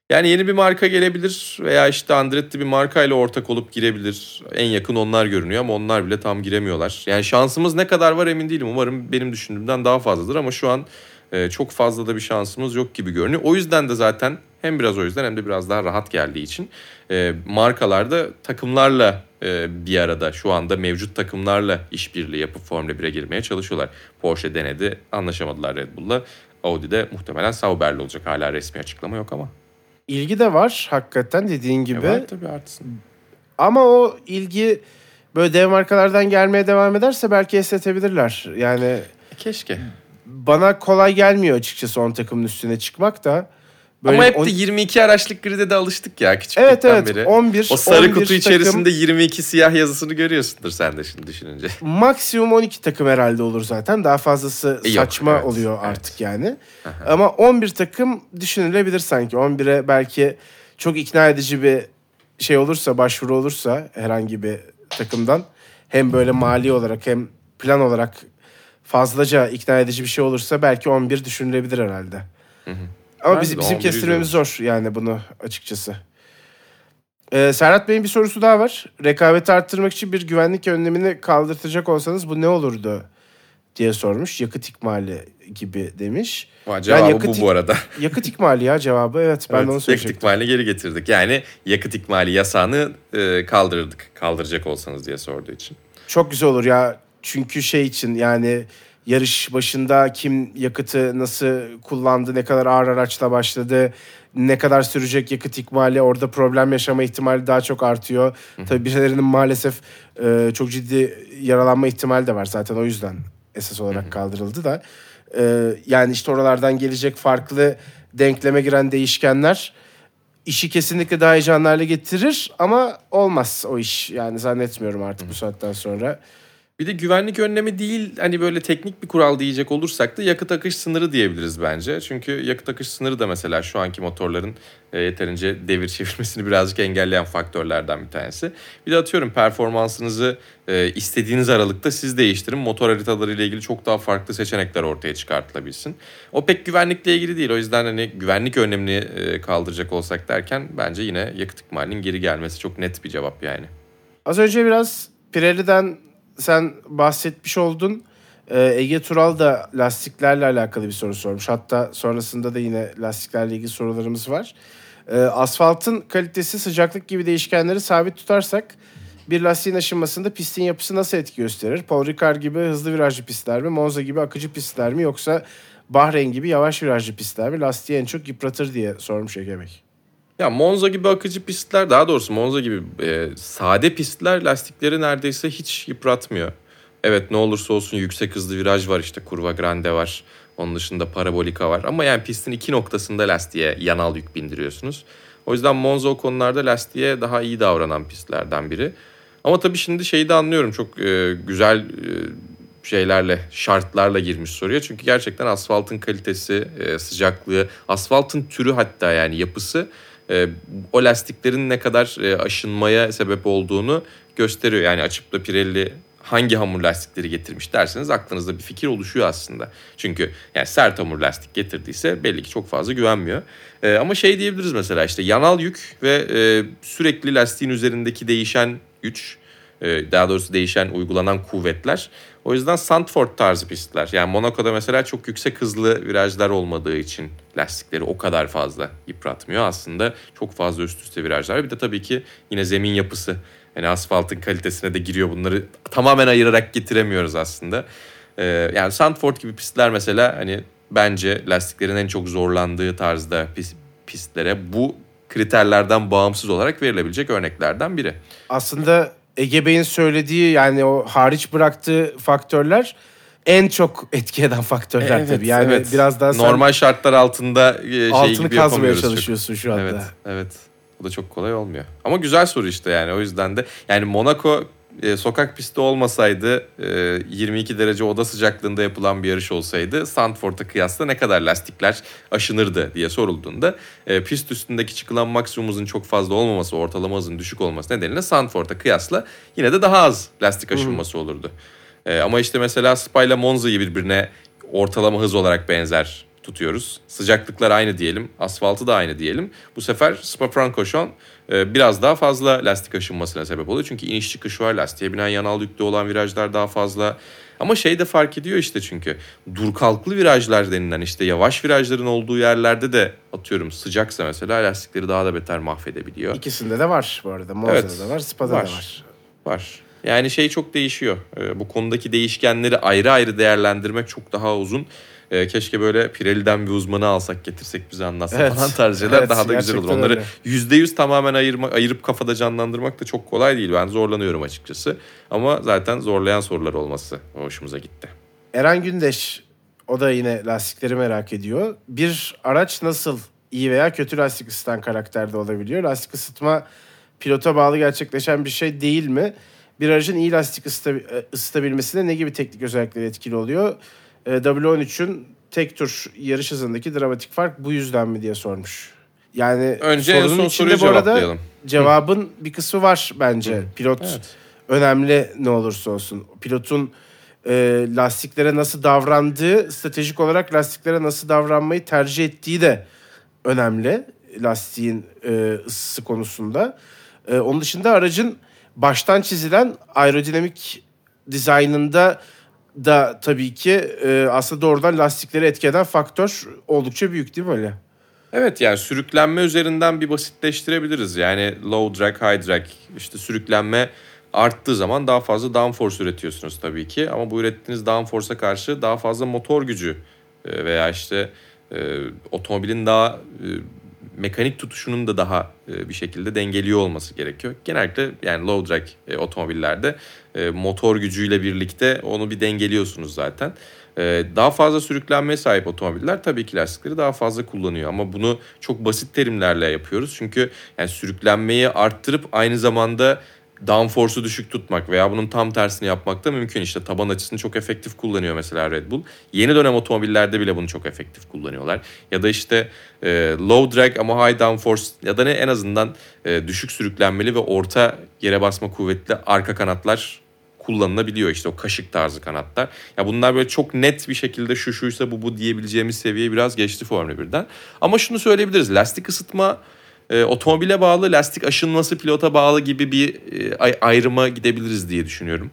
Yani yeni bir marka gelebilir veya işte Andretti bir markayla ortak olup girebilir. En yakın onlar görünüyor ama onlar bile tam giremiyorlar. Yani şansımız ne kadar var emin değilim. Umarım benim düşündüğümden daha fazladır ama şu an e, çok fazla da bir şansımız yok gibi görünüyor. O yüzden de zaten hem biraz o yüzden hem de biraz daha rahat geldiği için e, markalarda takımlarla e, bir arada şu anda mevcut takımlarla işbirliği yapıp Formula 1'e girmeye çalışıyorlar. Porsche denedi anlaşamadılar Red Bull'la. Audi de muhtemelen Sauber'le olacak. Hala resmi açıklama yok ama. İlgi de var hakikaten dediğin gibi. E var tabii artsın. Ama o ilgi böyle dev markalardan gelmeye devam ederse belki esnetebilirler. Yani E, Keşke. bana kolay gelmiyor açıkçası 10 takımın üstüne çıkmak da. Böyle Ama hep on- de 22 araçlık gride de alıştık ya küçüklükten Evet evet beri. 11 o sarı 11 kutu takım, içerisinde 22 siyah yazısını görüyorsundur sen de şimdi düşününce. (laughs) maksimum 12 takım herhalde olur zaten. Daha fazlası E, yok, saçma evet, oluyor evet. artık yani. Ama 11 takım düşünülebilir sanki. 11'e belki çok ikna edici bir şey olursa, başvuru olursa herhangi bir takımdan hem böyle mali olarak hem plan olarak fazlaca ikna edici bir şey olursa belki 11 düşünülebilir herhalde. Ama bizim, bizim 11 kestirmemiz zor yani bunu açıkçası. Ee, Serhat Bey'in bir sorusu daha var. Rekabeti arttırmak için bir güvenlik önlemini kaldırtacak olsanız bu ne olurdu diye sormuş. Yakıt ikmali gibi demiş. Ama cevabı yakıt- bu bu arada. (laughs) Yakıt ikmali ya cevabı. Evet ben de onu Evet, yakıt söyleyecektim. ikmalini geri getirdik. Yani yakıt ikmali yasağını e, kaldırırdık. Kaldıracak olsanız diye sorduğu için. Çok güzel olur ya. Çünkü şey için yani yarış başında kim yakıtı nasıl kullandı, ne kadar ağır araçla başladı, ne kadar sürecek yakıt ikmali, orada problem yaşama ihtimali daha çok artıyor. Tabii birilerinin maalesef e, çok ciddi yaralanma ihtimali de var zaten o yüzden esas olarak kaldırıldı da. E, yani işte oralardan gelecek farklı denkleme giren değişkenler işi kesinlikle daha heyecanlı hale getirir ama olmaz o iş. Yani zannetmiyorum artık bu saatten sonra. Bir de güvenlik önlemi değil hani böyle teknik bir kural diyecek olursak da yakıt akış sınırı diyebiliriz bence. Çünkü yakıt akış sınırı da mesela şu anki motorların e, yeterince devir (laughs) çevirmesini birazcık engelleyen faktörlerden bir tanesi. Bir de atıyorum performansınızı e, istediğiniz aralıkta siz değiştirin. Motor haritaları ile ilgili çok daha farklı seçenekler ortaya çıkartılabilsin. O pek güvenlikle ilgili değil. O yüzden hani güvenlik önlemini e, kaldıracak olsak derken bence yine yakıt ikmalinin geri gelmesi çok net bir cevap yani. Az önce biraz Pirelli'den sen bahsetmiş oldun. Ee, Ege Tural da lastiklerle alakalı bir soru sormuş. Hatta sonrasında da yine lastiklerle ilgili sorularımız var. Ee, asfaltın kalitesi sıcaklık gibi değişkenleri sabit tutarsak bir lastiğin aşınmasında pistin yapısı nasıl etki gösterir? Paul Ricard gibi hızlı virajlı pistler mi? Monza gibi akıcı pistler mi? Yoksa Bahreyn gibi yavaş virajlı pistler mi? Lastiği en çok yıpratır diye sormuş Ege Bey. Ya Monza gibi akıcı pistler daha doğrusu Monza gibi e, sade pistler lastikleri neredeyse hiç yıpratmıyor. Evet ne olursa olsun yüksek hızlı viraj var işte kurva grande var. Onun dışında parabolika var. Ama yani pistin iki noktasında lastiğe yanal yük bindiriyorsunuz. O yüzden Monza o konularda lastiğe daha iyi davranan pistlerden biri. Ama tabii şimdi şeyi de anlıyorum. Çok e, güzel e, şeylerle, şartlarla girmiş soruya. Çünkü gerçekten asfaltın kalitesi, e, sıcaklığı, asfaltın türü hatta yani yapısı e, o lastiklerin ne kadar e, aşınmaya sebep olduğunu gösteriyor. Yani açıp da Pirelli hangi hamur lastikleri getirmiş derseniz aklınızda bir fikir oluşuyor aslında. Çünkü yani sert hamur lastik getirdiyse belli ki çok fazla güvenmiyor. Ee, ama şey diyebiliriz mesela işte yanal yük ve e, sürekli lastiğin üzerindeki değişen güç, e, daha doğrusu değişen uygulanan kuvvetler. O yüzden Sandford tarzı pistler. Yani Monaco'da mesela çok yüksek hızlı virajlar olmadığı için lastikleri o kadar fazla yıpratmıyor. Aslında çok fazla üst üste virajlar. Bir de tabii ki yine zemin yapısı yani asfaltın kalitesine de giriyor bunları tamamen ayırarak getiremiyoruz aslında. Ee, yani Sandford gibi pistler mesela hani bence lastiklerin en çok zorlandığı tarzda pist, pistlere bu kriterlerden bağımsız olarak verilebilecek örneklerden biri. Aslında Ege Bey'in söylediği yani o hariç bıraktığı faktörler en çok etki eden faktörler evet, tabii. Yani evet. biraz daha normal şartlar altında e, şey altını gibi kazmaya çalışıyorsun çok. şu anda. Evet, evet. Bu da çok kolay olmuyor. Ama güzel soru işte yani o yüzden de yani Monaco e, sokak pisti olmasaydı e, 22 derece oda sıcaklığında yapılan bir yarış olsaydı Sandford'a kıyasla ne kadar lastikler aşınırdı diye sorulduğunda e, pist üstündeki çıkılan maksimum hızın çok fazla olmaması, ortalama hızın düşük olması nedeniyle Sandford'a kıyasla yine de daha az lastik aşınması olurdu. E, ama işte mesela Spa ile Monza'yı birbirine ortalama hız olarak benzer tutuyoruz. Sıcaklıklar aynı diyelim, asfaltı da aynı diyelim. Bu sefer Spa-Francorchamps e, biraz daha fazla lastik aşınmasına sebep oluyor. Çünkü iniş çıkış var, lastiğe binen yanal yüklü olan virajlar daha fazla. Ama şey de fark ediyor işte çünkü dur kalklı virajlar denilen işte yavaş virajların olduğu yerlerde de atıyorum sıcaksa mesela lastikleri daha da beter mahvedebiliyor. İkisinde de var bu arada. Monza'da Evet, da var, Spa'da var. da var. Var. Yani şey çok değişiyor. Ee, bu konudaki değişkenleri ayrı ayrı değerlendirmek çok daha uzun. Ee, keşke böyle Pirelli'den bir uzmanı alsak getirsek bize anlatsa Evet. falan tarzı şeyler Evet, daha da güzel olur. Onları yüzde yüz tamamen ayırma, ayırıp kafada canlandırmak da çok kolay değil. Ben zorlanıyorum açıkçası. Ama zaten zorlayan sorular olması hoşumuza gitti. Eren Gündeş o da yine lastikleri merak ediyor. Bir araç nasıl iyi veya kötü lastik ısıtan karakterde olabiliyor? Lastik ısıtma pilota bağlı gerçekleşen bir şey değil mi? Bir aracın iyi lastik ısıta- ısıtabilmesine ne gibi teknik özellikleri etkili oluyor? Ee, W13'ün tek tur yarış hızındaki dramatik fark bu yüzden mi diye sormuş. Yani Önce sorunun son içinde bu arada cevabın bir kısmı var bence. Pilot Evet. önemli ne olursa olsun. Pilotun e, lastiklere nasıl davrandığı, stratejik olarak lastiklere nasıl davranmayı tercih ettiği de önemli lastiğin e, ısısı konusunda. E, onun dışında aracın baştan çizilen aerodinamik dizaynında da tabii ki e, aslında doğrudan lastikleri etkeden faktör oldukça büyük değil mi öyle? Evet yani sürüklenme üzerinden bir basitleştirebiliriz. Yani low drag, high drag işte sürüklenme arttığı zaman daha fazla downforce üretiyorsunuz tabii ki. Ama bu ürettiğiniz downforce'a karşı daha fazla motor gücü e, veya işte e, otomobilin daha e, mekanik tutuşunun da daha e, bir şekilde dengeliyor olması gerekiyor. Genellikle yani low drag e, otomobillerde e, motor gücüyle birlikte onu bir dengeliyorsunuz zaten. E, daha fazla sürüklenmeye sahip otomobiller tabii ki lastikleri daha fazla kullanıyor ama bunu çok basit terimlerle yapıyoruz. Çünkü yani sürüklenmeyi arttırıp aynı zamanda downforce'u düşük tutmak veya bunun tam tersini yapmak da mümkün. İşte taban açısını çok efektif kullanıyor mesela Red Bull. Yeni dönem otomobillerde bile bunu çok efektif kullanıyorlar. Ya da işte e, low drag ama high downforce ya da ne en azından e, düşük sürüklenmeli ve orta yere basma kuvvetli arka kanatlar kullanılabiliyor işte o kaşık tarzı kanatlar. Ya bunlar böyle çok net bir şekilde şu şuysa bu bu diyebileceğimiz seviyeye biraz geçti Formula 1'den. Ama şunu söyleyebiliriz. Lastik ısıtma e, otomobile bağlı, lastik aşınması pilota bağlı gibi bir e, ay- ayrıma gidebiliriz diye düşünüyorum.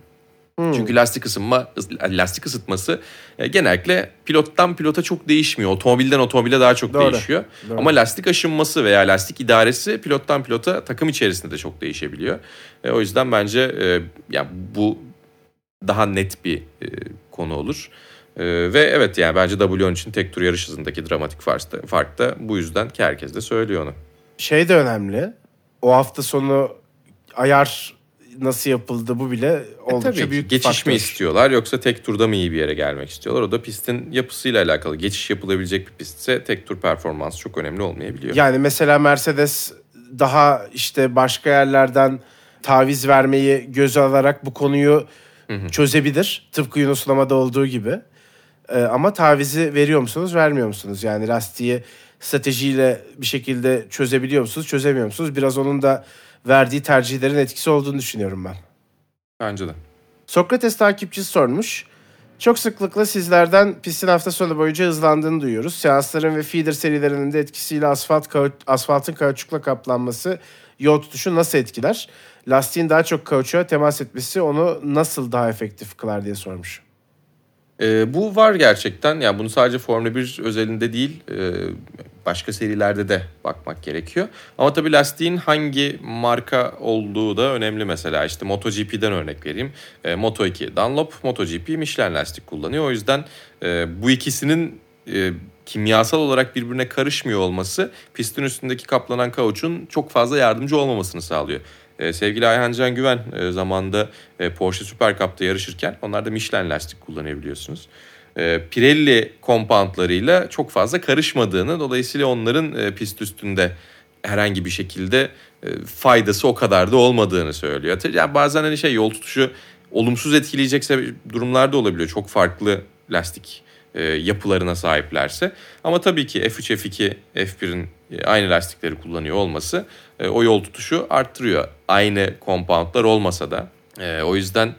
Çünkü lastik ısınma, lastik ısıtması e, genellikle pilottan pilota çok değişmiyor. Otomobilden otomobile daha çok Doğru. değişiyor. Doğru. Ama lastik aşınması veya lastik idaresi pilottan pilota takım içerisinde de çok değişebiliyor. E, o yüzden bence e, ya bu daha net bir e, konu olur. E, ve evet yani bence W10 için tek tur yarış hızındaki dramatik fark da, fark da bu yüzden ki herkes de söylüyor onu. Şey de önemli. O hafta sonu ayar nasıl yapıldı bu bile oldukça E, Tabii büyük Geçiş mi faktör. istiyorlar yoksa tek turda mı iyi bir yere gelmek istiyorlar? O da pistin yapısıyla alakalı. Geçiş yapılabilecek bir pistse tek tur performansı çok önemli olmayabiliyor. Yani mesela Mercedes daha işte başka yerlerden taviz vermeyi göze alarak bu konuyu çözebilir. Tıpkı Yunuslama'da olduğu gibi. Ee, ama tavizi veriyor musunuz, vermiyor musunuz? Yani lastiği stratejiyle bir şekilde çözebiliyor musunuz, çözemiyor musunuz? Biraz onun da verdiği tercihlerin etkisi olduğunu düşünüyorum ben. Bence de. Sokrates takipçisi sormuş. Çok sıklıkla sizlerden pistin hafta sonu boyunca hızlandığını duyuyoruz. Seansların ve feeder serilerinin de etkisiyle asfalt kau- asfaltın kauçukla kaplanması yol tutuşu nasıl etkiler? Lastiğin daha çok kauçuğa temas etmesi onu nasıl daha efektif kılar diye sormuş. Ee, bu var gerçekten. Yani bunu sadece Formula 1 özelinde değil, e, başka serilerde de bakmak gerekiyor. Ama tabii lastiğin hangi marka olduğu da önemli mesela. İşte MotoGP'den örnek vereyim. E, Moto2 Dunlop, MotoGP Michelin lastik kullanıyor. O yüzden e, bu ikisinin e, kimyasal olarak birbirine karışmıyor olması pistin üstündeki kaplanan kauçun çok fazla yardımcı olmamasını sağlıyor. Ee, sevgili Ayhan Can Güven e, zamanında e, Porsche Super Cup'ta yarışırken onlar da Michelin lastik kullanabiliyorsunuz. E, Pirelli kompaundlarıyla çok fazla karışmadığını dolayısıyla onların e, pist üstünde herhangi bir şekilde e, faydası o kadar da olmadığını söylüyor. Yani bazen hani şey yol tutuşu olumsuz etkileyecek sebe- durumlar da olabiliyor. Çok farklı lastik yapılarına sahiplerse. Ama tabii ki F3, F2, F1'in e, aynı lastikleri kullanıyor olması o yol tutuşu arttırıyor. Aynı compoundlar olmasa da. O yüzden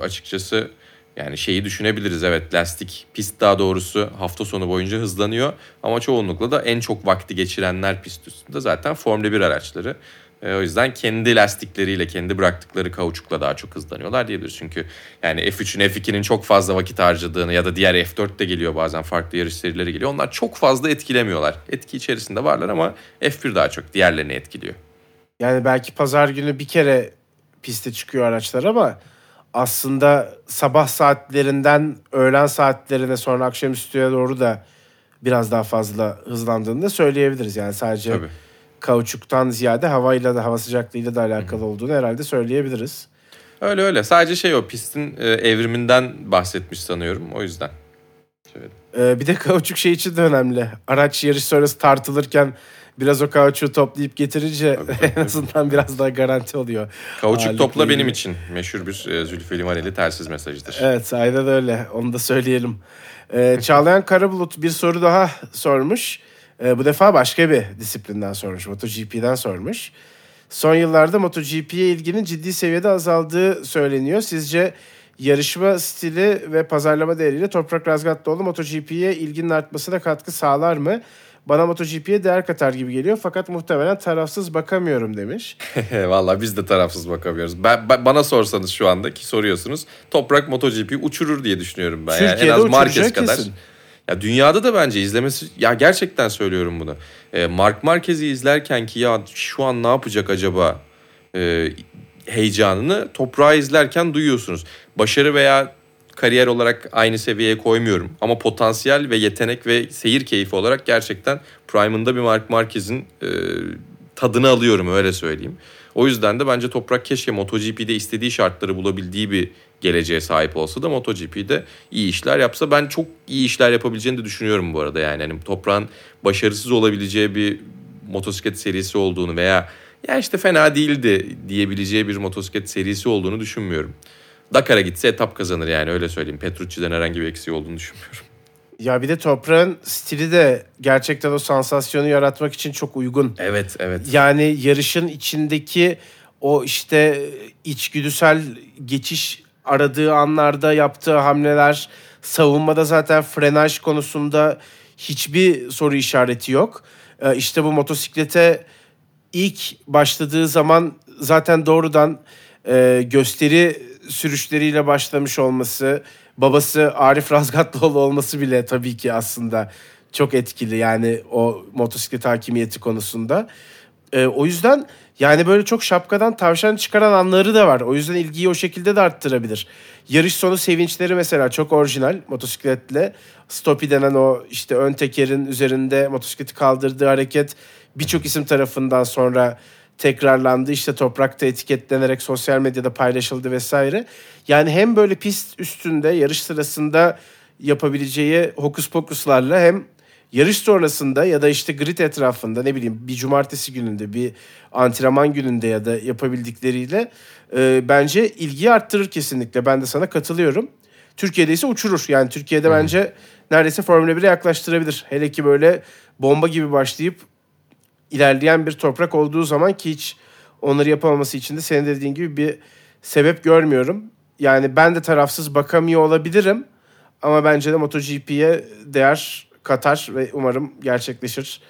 açıkçası yani şeyi düşünebiliriz evet lastik pist daha doğrusu hafta sonu boyunca hızlanıyor ama çoğunlukla da en çok vakti geçirenler pist üstünde zaten Formula 1 araçları. E, o yüzden kendi lastikleriyle, kendi bıraktıkları kauçukla daha çok hızlanıyorlar diyebiliriz. Çünkü yani F3'ün, F2'nin çok fazla vakit harcadığını ya da diğer F4 de geliyor bazen farklı yarış serileri geliyor. Onlar çok fazla etkilemiyorlar. Etki içerisinde varlar ama F1 daha çok diğerlerini etkiliyor. Yani belki pazar günü bir kere piste çıkıyor araçlar ama aslında sabah saatlerinden öğlen saatlerine sonra akşamüstüye doğru da biraz daha fazla hızlandığını da söyleyebiliriz. Yani sadece Tabii. kauçuktan ziyade havayla da hava sıcaklığıyla da alakalı olduğunu herhalde söyleyebiliriz. Öyle öyle. Sadece şey o pistin e, evriminden bahsetmiş sanıyorum. O yüzden. Şöyle. Ee, bir de kauçuk şey için de önemli. Araç yarış sonrası tartılırken biraz o kauçuğu toplayıp getirince en azından biraz daha garanti oluyor. Kauçuk topla benim ilgili. için meşhur bir e, Zülfü Livaneli telsiz mesajıdır. Evet aynen öyle. Onu da söyleyelim. Ee, (laughs) Çağlayan Karabulut bir soru daha sormuş. Ee, bu defa başka bir disiplinden sormuş. MotoGP'den sormuş. Son yıllarda MotoGP'ye ilginin ciddi seviyede azaldığı söyleniyor. Sizce yarışma stili ve pazarlama değeriyle Toprak Razgatlıoğlu MotoGP'ye ilginin artmasına katkı sağlar mı? Bana MotoGP'ye değer katar gibi geliyor fakat muhtemelen tarafsız bakamıyorum demiş. (laughs) Vallahi biz de tarafsız bakamıyoruz. Ben, ben- bana sorsanız şu anda ki soruyorsunuz. Toprak MotoGP uçurur diye düşünüyorum ben. Yani en Türkiye'de az Marquez kadar. kesin. Ya dünyada da bence izlemesi ya gerçekten söylüyorum bunu. Ee, Mark Marquez'i izlerken ki ya şu an ne yapacak acaba e, heyecanını toprağı izlerken duyuyorsunuz. Başarı veya kariyer olarak aynı seviyeye koymuyorum ama potansiyel ve yetenek ve seyir keyfi olarak gerçekten prime'ında bir Mark Marquez'in e, tadını alıyorum öyle söyleyeyim. O yüzden de bence Toprak keşke MotoGP'de istediği şartları bulabildiği bir geleceğe sahip olsa da MotoGP'de iyi işler yapsa ben çok iyi işler yapabileceğini de düşünüyorum bu arada yani. Hani Toprak'ın başarısız olabileceği bir motosiklet serisi olduğunu veya ya işte fena değildi diyebileceği bir motosiklet serisi olduğunu düşünmüyorum. Dakar'a gitse etap kazanır yani öyle söyleyeyim. Petrucci'den herhangi bir eksiği olduğunu düşünmüyorum. Ya bir de toprağın stili de gerçekten o sansasyonu yaratmak için çok uygun. Evet evet. Yani yarışın içindeki o işte içgüdüsel geçiş aradığı anlarda yaptığı hamleler, savunmada zaten frenaj konusunda hiçbir soru işareti yok. Ee, İşte bu motosiklete ilk başladığı zaman zaten doğrudan e, gösteri sürüşleriyle başlamış olması, babası Arif Razgatlıoğlu olması bile tabii ki aslında çok etkili yani o motosiklet hakimiyeti konusunda. E, o yüzden yani böyle çok şapkadan tavşan çıkaran anları da var. O yüzden ilgiyi o şekilde de arttırabilir. Yarış sonu sevinçleri mesela çok orijinal motosikletle. Stopi denen o işte ön tekerin üzerinde motosikleti kaldırdığı hareket birçok isim tarafından sonra tekrarlandı. İşte toprakta etiketlenerek sosyal medyada paylaşıldı vesaire. Yani hem böyle pist üstünde yarış sırasında yapabileceği hokus pokuslarla hem yarış sonrasında ya da işte grid etrafında ne bileyim bir cumartesi gününde bir antrenman gününde ya da yapabildikleriyle e, bence ilgiyi arttırır kesinlikle. Ben de sana katılıyorum. Türkiye'de ise uçurur. Yani Türkiye'de hmm. bence neredeyse Formula 1'e yaklaştırabilir. Hele ki böyle bomba gibi başlayıp ilerleyen bir toprak olduğu zaman ki hiç onları yapamaması için de senin dediğin gibi bir sebep görmüyorum. Yani ben de tarafsız bakamıyor olabilirim. Ama bence de MotoGP'ye değer katar ve umarım gerçekleşir.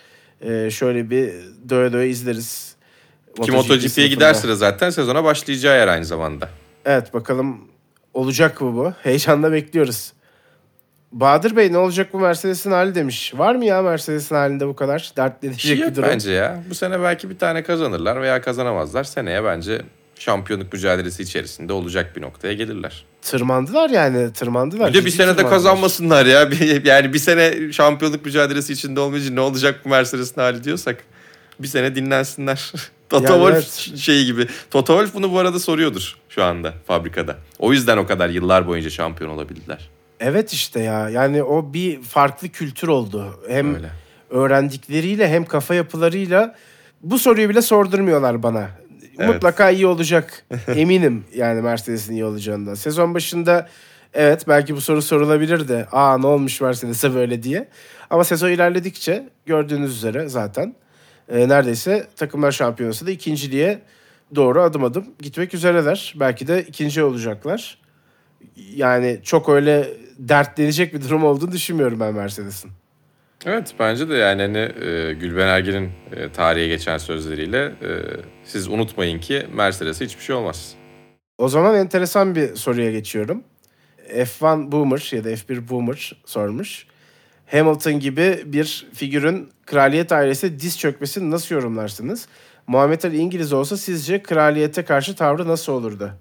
Ee, şöyle bir döve döve izleriz. Ki MotoGP'ye giderse zaten sezona başlayacağı yer aynı zamanda. Evet bakalım olacak mı bu? Heyecanla bekliyoruz. Bahadır Bey ne olacak bu Mercedes'in hali demiş. Var mı ya Mercedes'in halinde bu kadar dert edecek şey bir durum? bence ya. Bu sene belki bir tane kazanırlar veya kazanamazlar. Seneye bence şampiyonluk mücadelesi içerisinde olacak bir noktaya gelirler. Tırmandılar yani tırmandılar. Bir de bir sene de kazanmasınlar ya. (laughs) Yani bir sene şampiyonluk mücadelesi içinde olmayınca ne olacak bu Mercedes'in hali diyorsak bir sene dinlensinler. (laughs) Toto yani Wolff evet. şeyi gibi. Toto Wolff bunu bu arada soruyordur şu anda fabrikada. O yüzden o kadar yıllar boyunca şampiyon olabildiler. Evet işte ya. Yani o bir farklı kültür oldu. Hem Öyle. öğrendikleriyle hem kafa yapılarıyla bu soruyu bile sordurmuyorlar bana. Evet. Mutlaka iyi olacak. (laughs) Eminim yani Mercedes'in iyi olacağından. Sezon başında evet belki bu soru sorulabilir de aa ne olmuş Mercedes'e böyle diye. Ama sezon ilerledikçe gördüğünüz üzere zaten e, neredeyse takımlar şampiyonası da ikinciliğe doğru adım adım gitmek üzereler. Belki de ikinci olacaklar. Yani çok öyle dertlenecek bir durum olduğunu düşünmüyorum ben Mercedes'in. Evet bence de yani hani e, Gülben Ergen'in e, tarihe geçen sözleriyle e, siz unutmayın ki Mercedes'e hiçbir şey olmaz. O zaman enteresan bir soruya geçiyorum. F1 Boomer ya da F1 Boomer sormuş. Hamilton gibi bir figürün kraliyet ailesi diz çökmesini nasıl yorumlarsınız? Muhammed Ali İngiliz olsa sizce kraliyete karşı tavrı nasıl olurdu?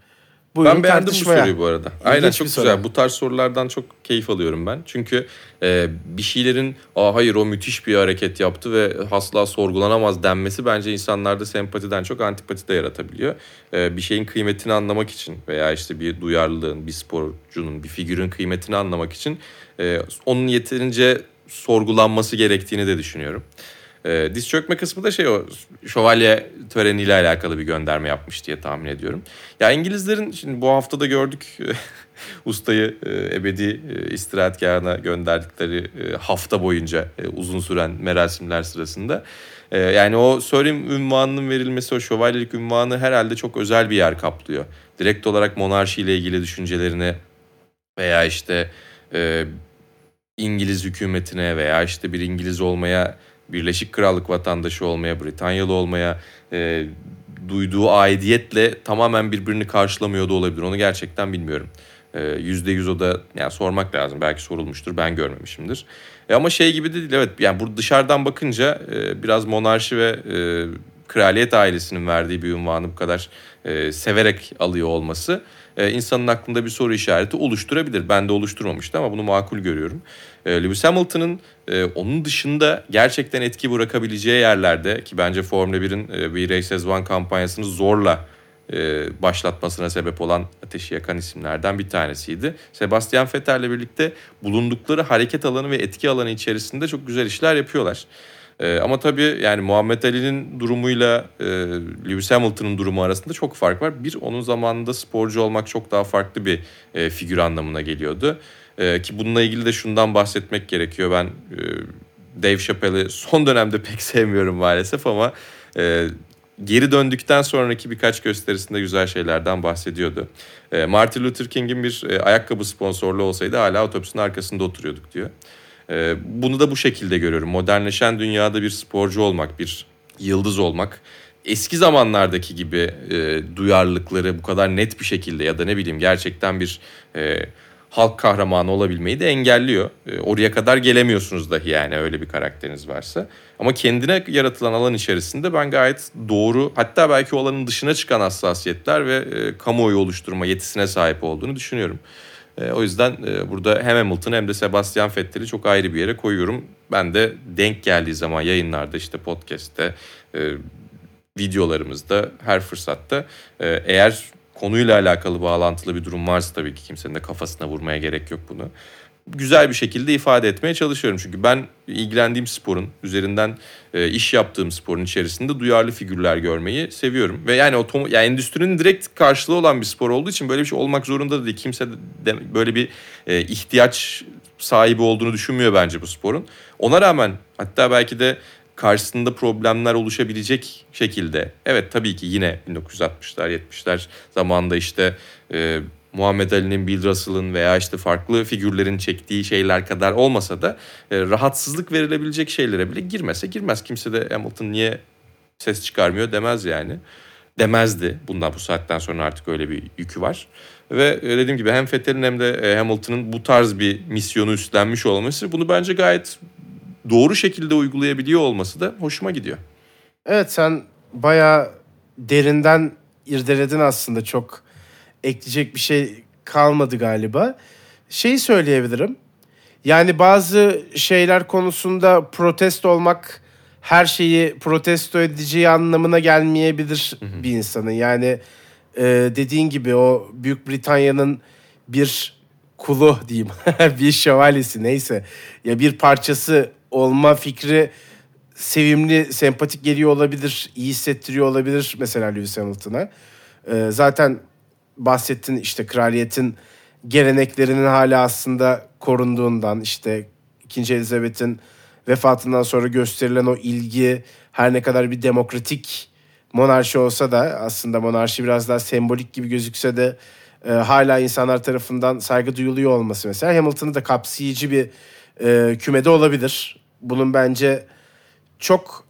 Buyurun ben beğendim bu soruyu bu arada. İlginç Aynen çok güzel. Soru. Bu tarz sorulardan çok keyif alıyorum ben. Çünkü e, bir şeylerin Aa, hayır o müthiş bir hareket yaptı ve asla sorgulanamaz denmesi bence insanlarda sempatiden çok antipati de yaratabiliyor. E, bir şeyin kıymetini anlamak için veya işte bir duyarlılığın, bir sporcunun, bir figürün kıymetini anlamak için e, onun yeterince sorgulanması gerektiğini de düşünüyorum. E, diz çökme kısmı da şey o şövalye töreniyle alakalı bir gönderme yapmış diye tahmin ediyorum. Ya İngilizlerin şimdi bu hafta da gördük (laughs) ustayı e, ebedi e, istirahatgahına gönderdikleri e, hafta boyunca e, uzun süren merasimler sırasında. E, yani o Sörim ünvanının verilmesi, o şövalyelik ünvanı herhalde çok özel bir yer kaplıyor. Direkt olarak monarşi ile ilgili düşüncelerini veya işte e, İngiliz hükümetine veya işte bir İngiliz olmaya Birleşik Krallık vatandaşı olmaya, Britanyalı olmaya e, duyduğu aidiyetle tamamen birbirini karşılamıyor da olabilir. Onu gerçekten bilmiyorum. E, yüzde yüz o da yani sormak lazım. Belki sorulmuştur. Ben görmemişimdir. E, ama şey gibi de değil. Evet yani burada dışarıdan bakınca e, biraz monarşi ve e, kraliyet ailesinin verdiği bir ünvanı bu kadar e, severek alıyor olması e, insanın aklında bir soru işareti oluşturabilir. Ben de oluşturmamıştı ama bunu makul görüyorum. E, Lewis Hamilton'ın e, onun dışında gerçekten etki bırakabileceği yerlerde ki bence Formula 1'in e, bir Race as One kampanyasını zorla başlatmasına sebep olan ateşi yakan isimlerden bir tanesiydi. Sebastian Vettel'le birlikte bulundukları hareket alanı ve etki alanı içerisinde çok güzel işler yapıyorlar. E, ama tabii yani Muhammed Ali'nin durumuyla e, Lewis Hamilton'ın durumu arasında çok fark var. Bir, onun zamanında sporcu olmak çok daha farklı bir e, figür anlamına geliyordu. E, ki bununla ilgili de şundan bahsetmek gerekiyor. Ben e, Dave Chappelle'i son dönemde (laughs) pek sevmiyorum maalesef ama e, geri döndükten sonraki birkaç gösterisinde güzel şeylerden bahsediyordu. E, Martin Luther King'in bir e, ayakkabı sponsorluğu olsaydı hala otobüsün arkasında oturuyorduk diyor. E, bunu da bu şekilde görüyorum. Modernleşen dünyada bir sporcu olmak, bir yıldız olmak eski zamanlardaki gibi e, duyarlılıkları bu kadar net bir şekilde ya da ne bileyim gerçekten bir e, halk kahramanı olabilmeyi de engelliyor. E, oraya kadar gelemiyorsunuz dahi yani öyle bir karakteriniz varsa. Ama kendine yaratılan alan içerisinde ben gayet doğru hatta belki o alanın dışına çıkan hassasiyetler ve e, kamuoyu oluşturma yetisine sahip olduğunu düşünüyorum. E, o yüzden e, burada hem Hamilton hem de Sebastian Vettel'i çok ayrı bir yere koyuyorum. Ben de denk geldiği zaman yayınlarda işte podcast'te e, videolarımızda her fırsatta eğer konuyla alakalı bağlantılı bir durum varsa tabii ki kimsenin de kafasına vurmaya gerek yok bunu. Güzel bir şekilde ifade etmeye çalışıyorum. Çünkü ben ilgilendiğim sporun üzerinden e, iş yaptığım sporun içerisinde duyarlı figürler görmeyi seviyorum. Ve yani otom yani endüstrinin direkt karşılığı olan bir spor olduğu için böyle bir şey olmak zorunda da değil. Kimse de böyle bir e, ihtiyaç sahibi olduğunu düşünmüyor bence bu sporun. Ona rağmen hatta belki de karşısında problemler oluşabilecek şekilde. Evet tabii ki yine 1960'lar 70'ler zamanında işte e, Muhammed Ali'nin, Bill Russell'ın veya işte farklı figürlerin çektiği şeyler kadar olmasa da e, rahatsızlık verilebilecek şeylere bile girmese girmez. Kimse de Hamilton niye ses çıkarmıyor demez yani. Demezdi. Bundan bu saatten sonra artık öyle bir yükü var. Ve e, dediğim gibi hem Vettel'in hem de e, Hamilton'ın bu tarz bir misyonu üstlenmiş olması bunu bence gayet doğru şekilde uygulayabiliyor olması da hoşuma gidiyor. Evet sen bayağı derinden irdeledin aslında çok ekleyecek bir şey kalmadı galiba. Şeyi söyleyebilirim. Yani bazı şeyler konusunda protesto olmak her şeyi protesto edeceği anlamına gelmeyebilir hı hı. bir insanın. Yani e, dediğin gibi o Büyük Britanya'nın bir kulu diyeyim, (laughs) bir şövalyesi neyse ya bir parçası olma fikri sevimli, sempatik geliyor olabilir, iyi hissettiriyor olabilir mesela Lewis Hamilton'a. Ee, zaten bahsettin işte kraliyetin geleneklerinin hala aslında korunduğundan işte 2. Elizabeth'in vefatından sonra gösterilen o ilgi her ne kadar bir demokratik monarşi olsa da aslında monarşi biraz daha sembolik gibi gözükse de e, hala insanlar tarafından saygı duyuluyor olması mesela Hamilton'ı da kapsayıcı bir e, kümede olabilir bunun bence çok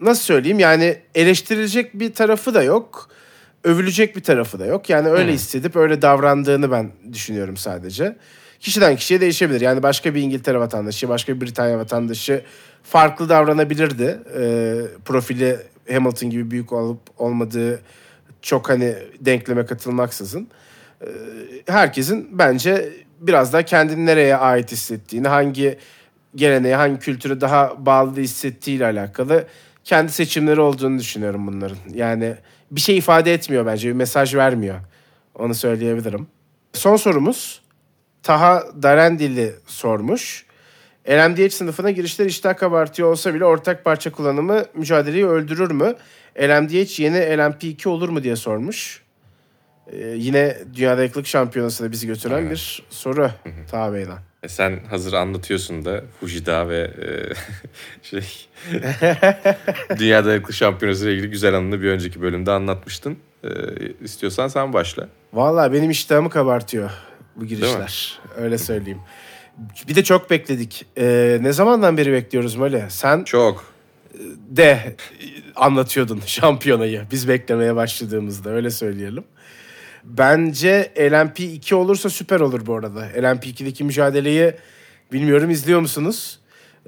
nasıl söyleyeyim yani eleştirilecek bir tarafı da yok. Övülecek bir tarafı da yok. Yani öyle hmm. hissedip öyle davrandığını ben düşünüyorum sadece. Kişiden kişiye değişebilir. Yani başka bir İngiltere vatandaşı, başka bir Britanya vatandaşı farklı davranabilirdi. E, profili Hamilton gibi büyük olup olmadığı çok hani denkleme katılmaksızın. E, herkesin bence biraz da kendini nereye ait hissettiğini, hangi geleneğe, hangi kültüre daha bağlı hissettiğiyle alakalı kendi seçimleri olduğunu düşünüyorum bunların. Yani bir şey ifade etmiyor bence, bir mesaj vermiyor. Onu söyleyebilirim. Son sorumuz Taha Darendilli sormuş. LMDH sınıfına girişler iştah kabartıyor olsa bile ortak parça kullanımı mücadeleyi öldürür mü? LMDH yeni LMP2 olur mu diye sormuş. Ee, yine Dünya Yakılık Şampiyonası'na bizi götüren evet. bir soru Taha Bey'den. E sen hazır anlatıyorsun da Fujida ve e, (laughs) şey (laughs) Dünya Dayanıklı Şampiyonası ile ilgili güzel anını bir önceki bölümde anlatmıştın. E, istiyorsan sen başla. Valla benim iştahımı kabartıyor bu girişler. Öyle söyleyeyim. Bir de çok bekledik. Ee, ne zamandan beri bekliyoruz Mali? Sen çok de anlatıyordun şampiyonayı. Biz beklemeye başladığımızda öyle söyleyelim. Bence LMP2 olursa süper olur bu arada. LMP2'deki mücadeleyi bilmiyorum izliyor musunuz?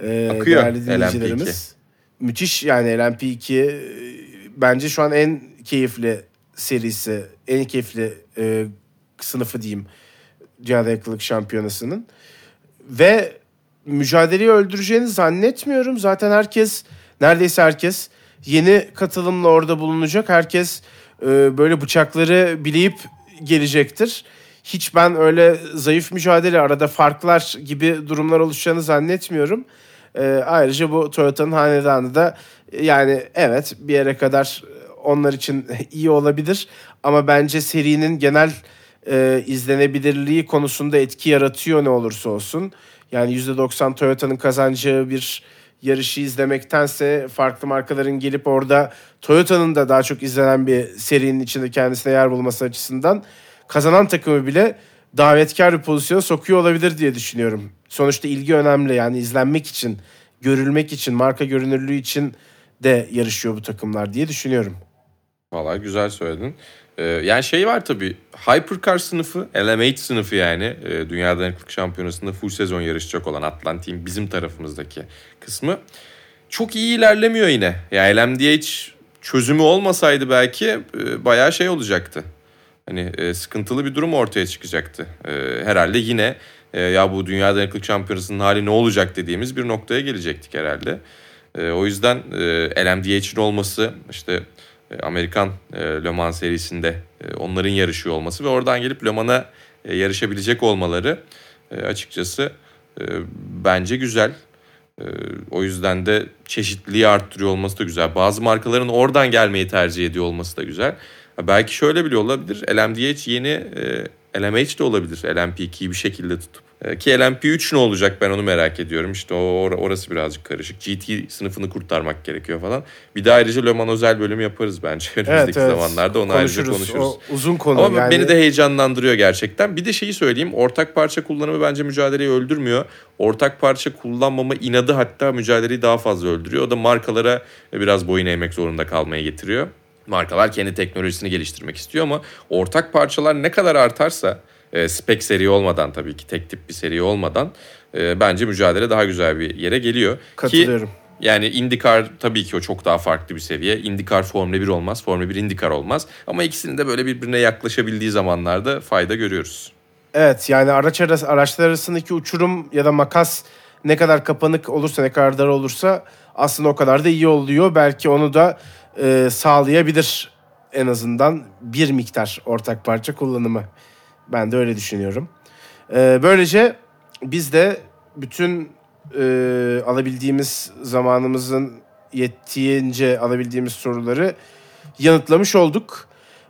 Ee, Akıyor LMP2. Müthiş yani LMP2 bence şu an en keyifli serisi, en keyifli e, sınıfı diyeyim. Dünya Dayanıklılık Şampiyonası'nın. Ve mücadeleyi öldüreceğini zannetmiyorum. Zaten herkes, neredeyse herkes yeni katılımla orada bulunacak. Herkes e, böyle bıçakları bileyip gelecektir. Hiç ben öyle zayıf mücadele arada farklar gibi durumlar oluşacağını zannetmiyorum. E, ayrıca bu Toyota'nın hanedanı da yani evet bir yere kadar onlar için (laughs) iyi olabilir ama bence serinin genel e, izlenebilirliği konusunda etki yaratıyor ne olursa olsun. Yani %90 Toyota'nın kazancı bir yarışı izlemektense farklı markaların gelip orada Toyota'nın da daha çok izlenen bir serinin içinde kendisine yer bulması açısından kazanan takımı bile davetkar bir pozisyona sokuyor olabilir diye düşünüyorum. Sonuçta ilgi önemli yani izlenmek için, görülmek için, marka görünürlüğü için de yarışıyor bu takımlar diye düşünüyorum. Valla güzel söyledin. Ee, yani şey var tabii. Hypercar sınıfı, LMH sınıfı yani. E, Dünya Dayanıklık Şampiyonası'nda full sezon yarışacak olan Atlantik'in bizim tarafımızdaki kısmı. Çok iyi ilerlemiyor yine. Yani LMDH çözümü olmasaydı belki e, bayağı şey olacaktı. Hani e, sıkıntılı bir durum ortaya çıkacaktı. E, herhalde yine ya bu Dünya Dayanıklık Şampiyonası'nın hali ne olacak dediğimiz bir noktaya gelecektik herhalde. O yüzden e, LMDH'in olması işte Amerikan e, Le Mans serisinde e, onların yarışıyor olması ve oradan gelip Le Mans'a e, yarışabilecek olmaları e, açıkçası e, bence güzel. E, o yüzden de çeşitliliği arttırıyor olması da güzel. Bazı markaların oradan gelmeyi tercih ediyor olması da güzel. Belki şöyle bile olabilir. LMDH yeni e, LMH de olabilir. LMP2'yi bir şekilde tutup. E, ki LMP3 ne olacak ben onu merak ediyorum. İşte or- orası birazcık karışık. GT sınıfını kurtarmak gerekiyor falan. Bir de ayrıca Le Mans özel bölümü yaparız bence (laughs) önümüzdeki zamanlarda. Onu ayrıca konuşuruz. O uzun konu. Ama yani... beni de heyecanlandırıyor gerçekten. Bir de şeyi söyleyeyim. Ortak parça kullanımı bence mücadeleyi öldürmüyor. Ortak parça kullanmama inadı hatta mücadeleyi daha fazla öldürüyor. O da markalara biraz boyun eğmek zorunda kalmaya getiriyor. Markalar kendi teknolojisini geliştirmek istiyor ama ortak parçalar ne kadar artarsa e, spek seri olmadan tabii ki tek tip bir seri olmadan e, bence mücadele daha güzel bir yere geliyor. Katılıyorum. Ki, yani IndyCar tabii ki o çok daha farklı bir seviye. IndyCar Formula 1 olmaz, Formula 1 IndyCar olmaz. Ama ikisinin de böyle birbirine yaklaşabildiği zamanlarda fayda görüyoruz. Evet yani araç arası, araçlar arasındaki uçurum ya da makas ne kadar kapanık olursa ne kadar dar olursa aslında o kadar da iyi oluyor. Belki onu da e, sağlayabilir en azından bir miktar ortak parça kullanımı. Ben de öyle düşünüyorum. E, böylece biz de bütün e, alabildiğimiz zamanımızın yettiğince alabildiğimiz soruları yanıtlamış olduk.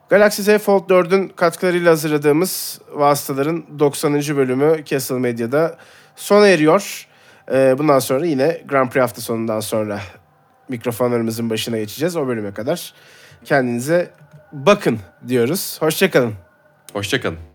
Galaxy Z Fold 4'ün katkılarıyla hazırladığımız vasıtaların 90. bölümü Castle Medya'da sona eriyor. E, bundan sonra yine Grand Prix hafta sonundan sonra mikrofonlarımızın başına geçeceğiz o bölüme kadar. Kendinize bakın diyoruz. Hoşçakalın. Hoşçakalın.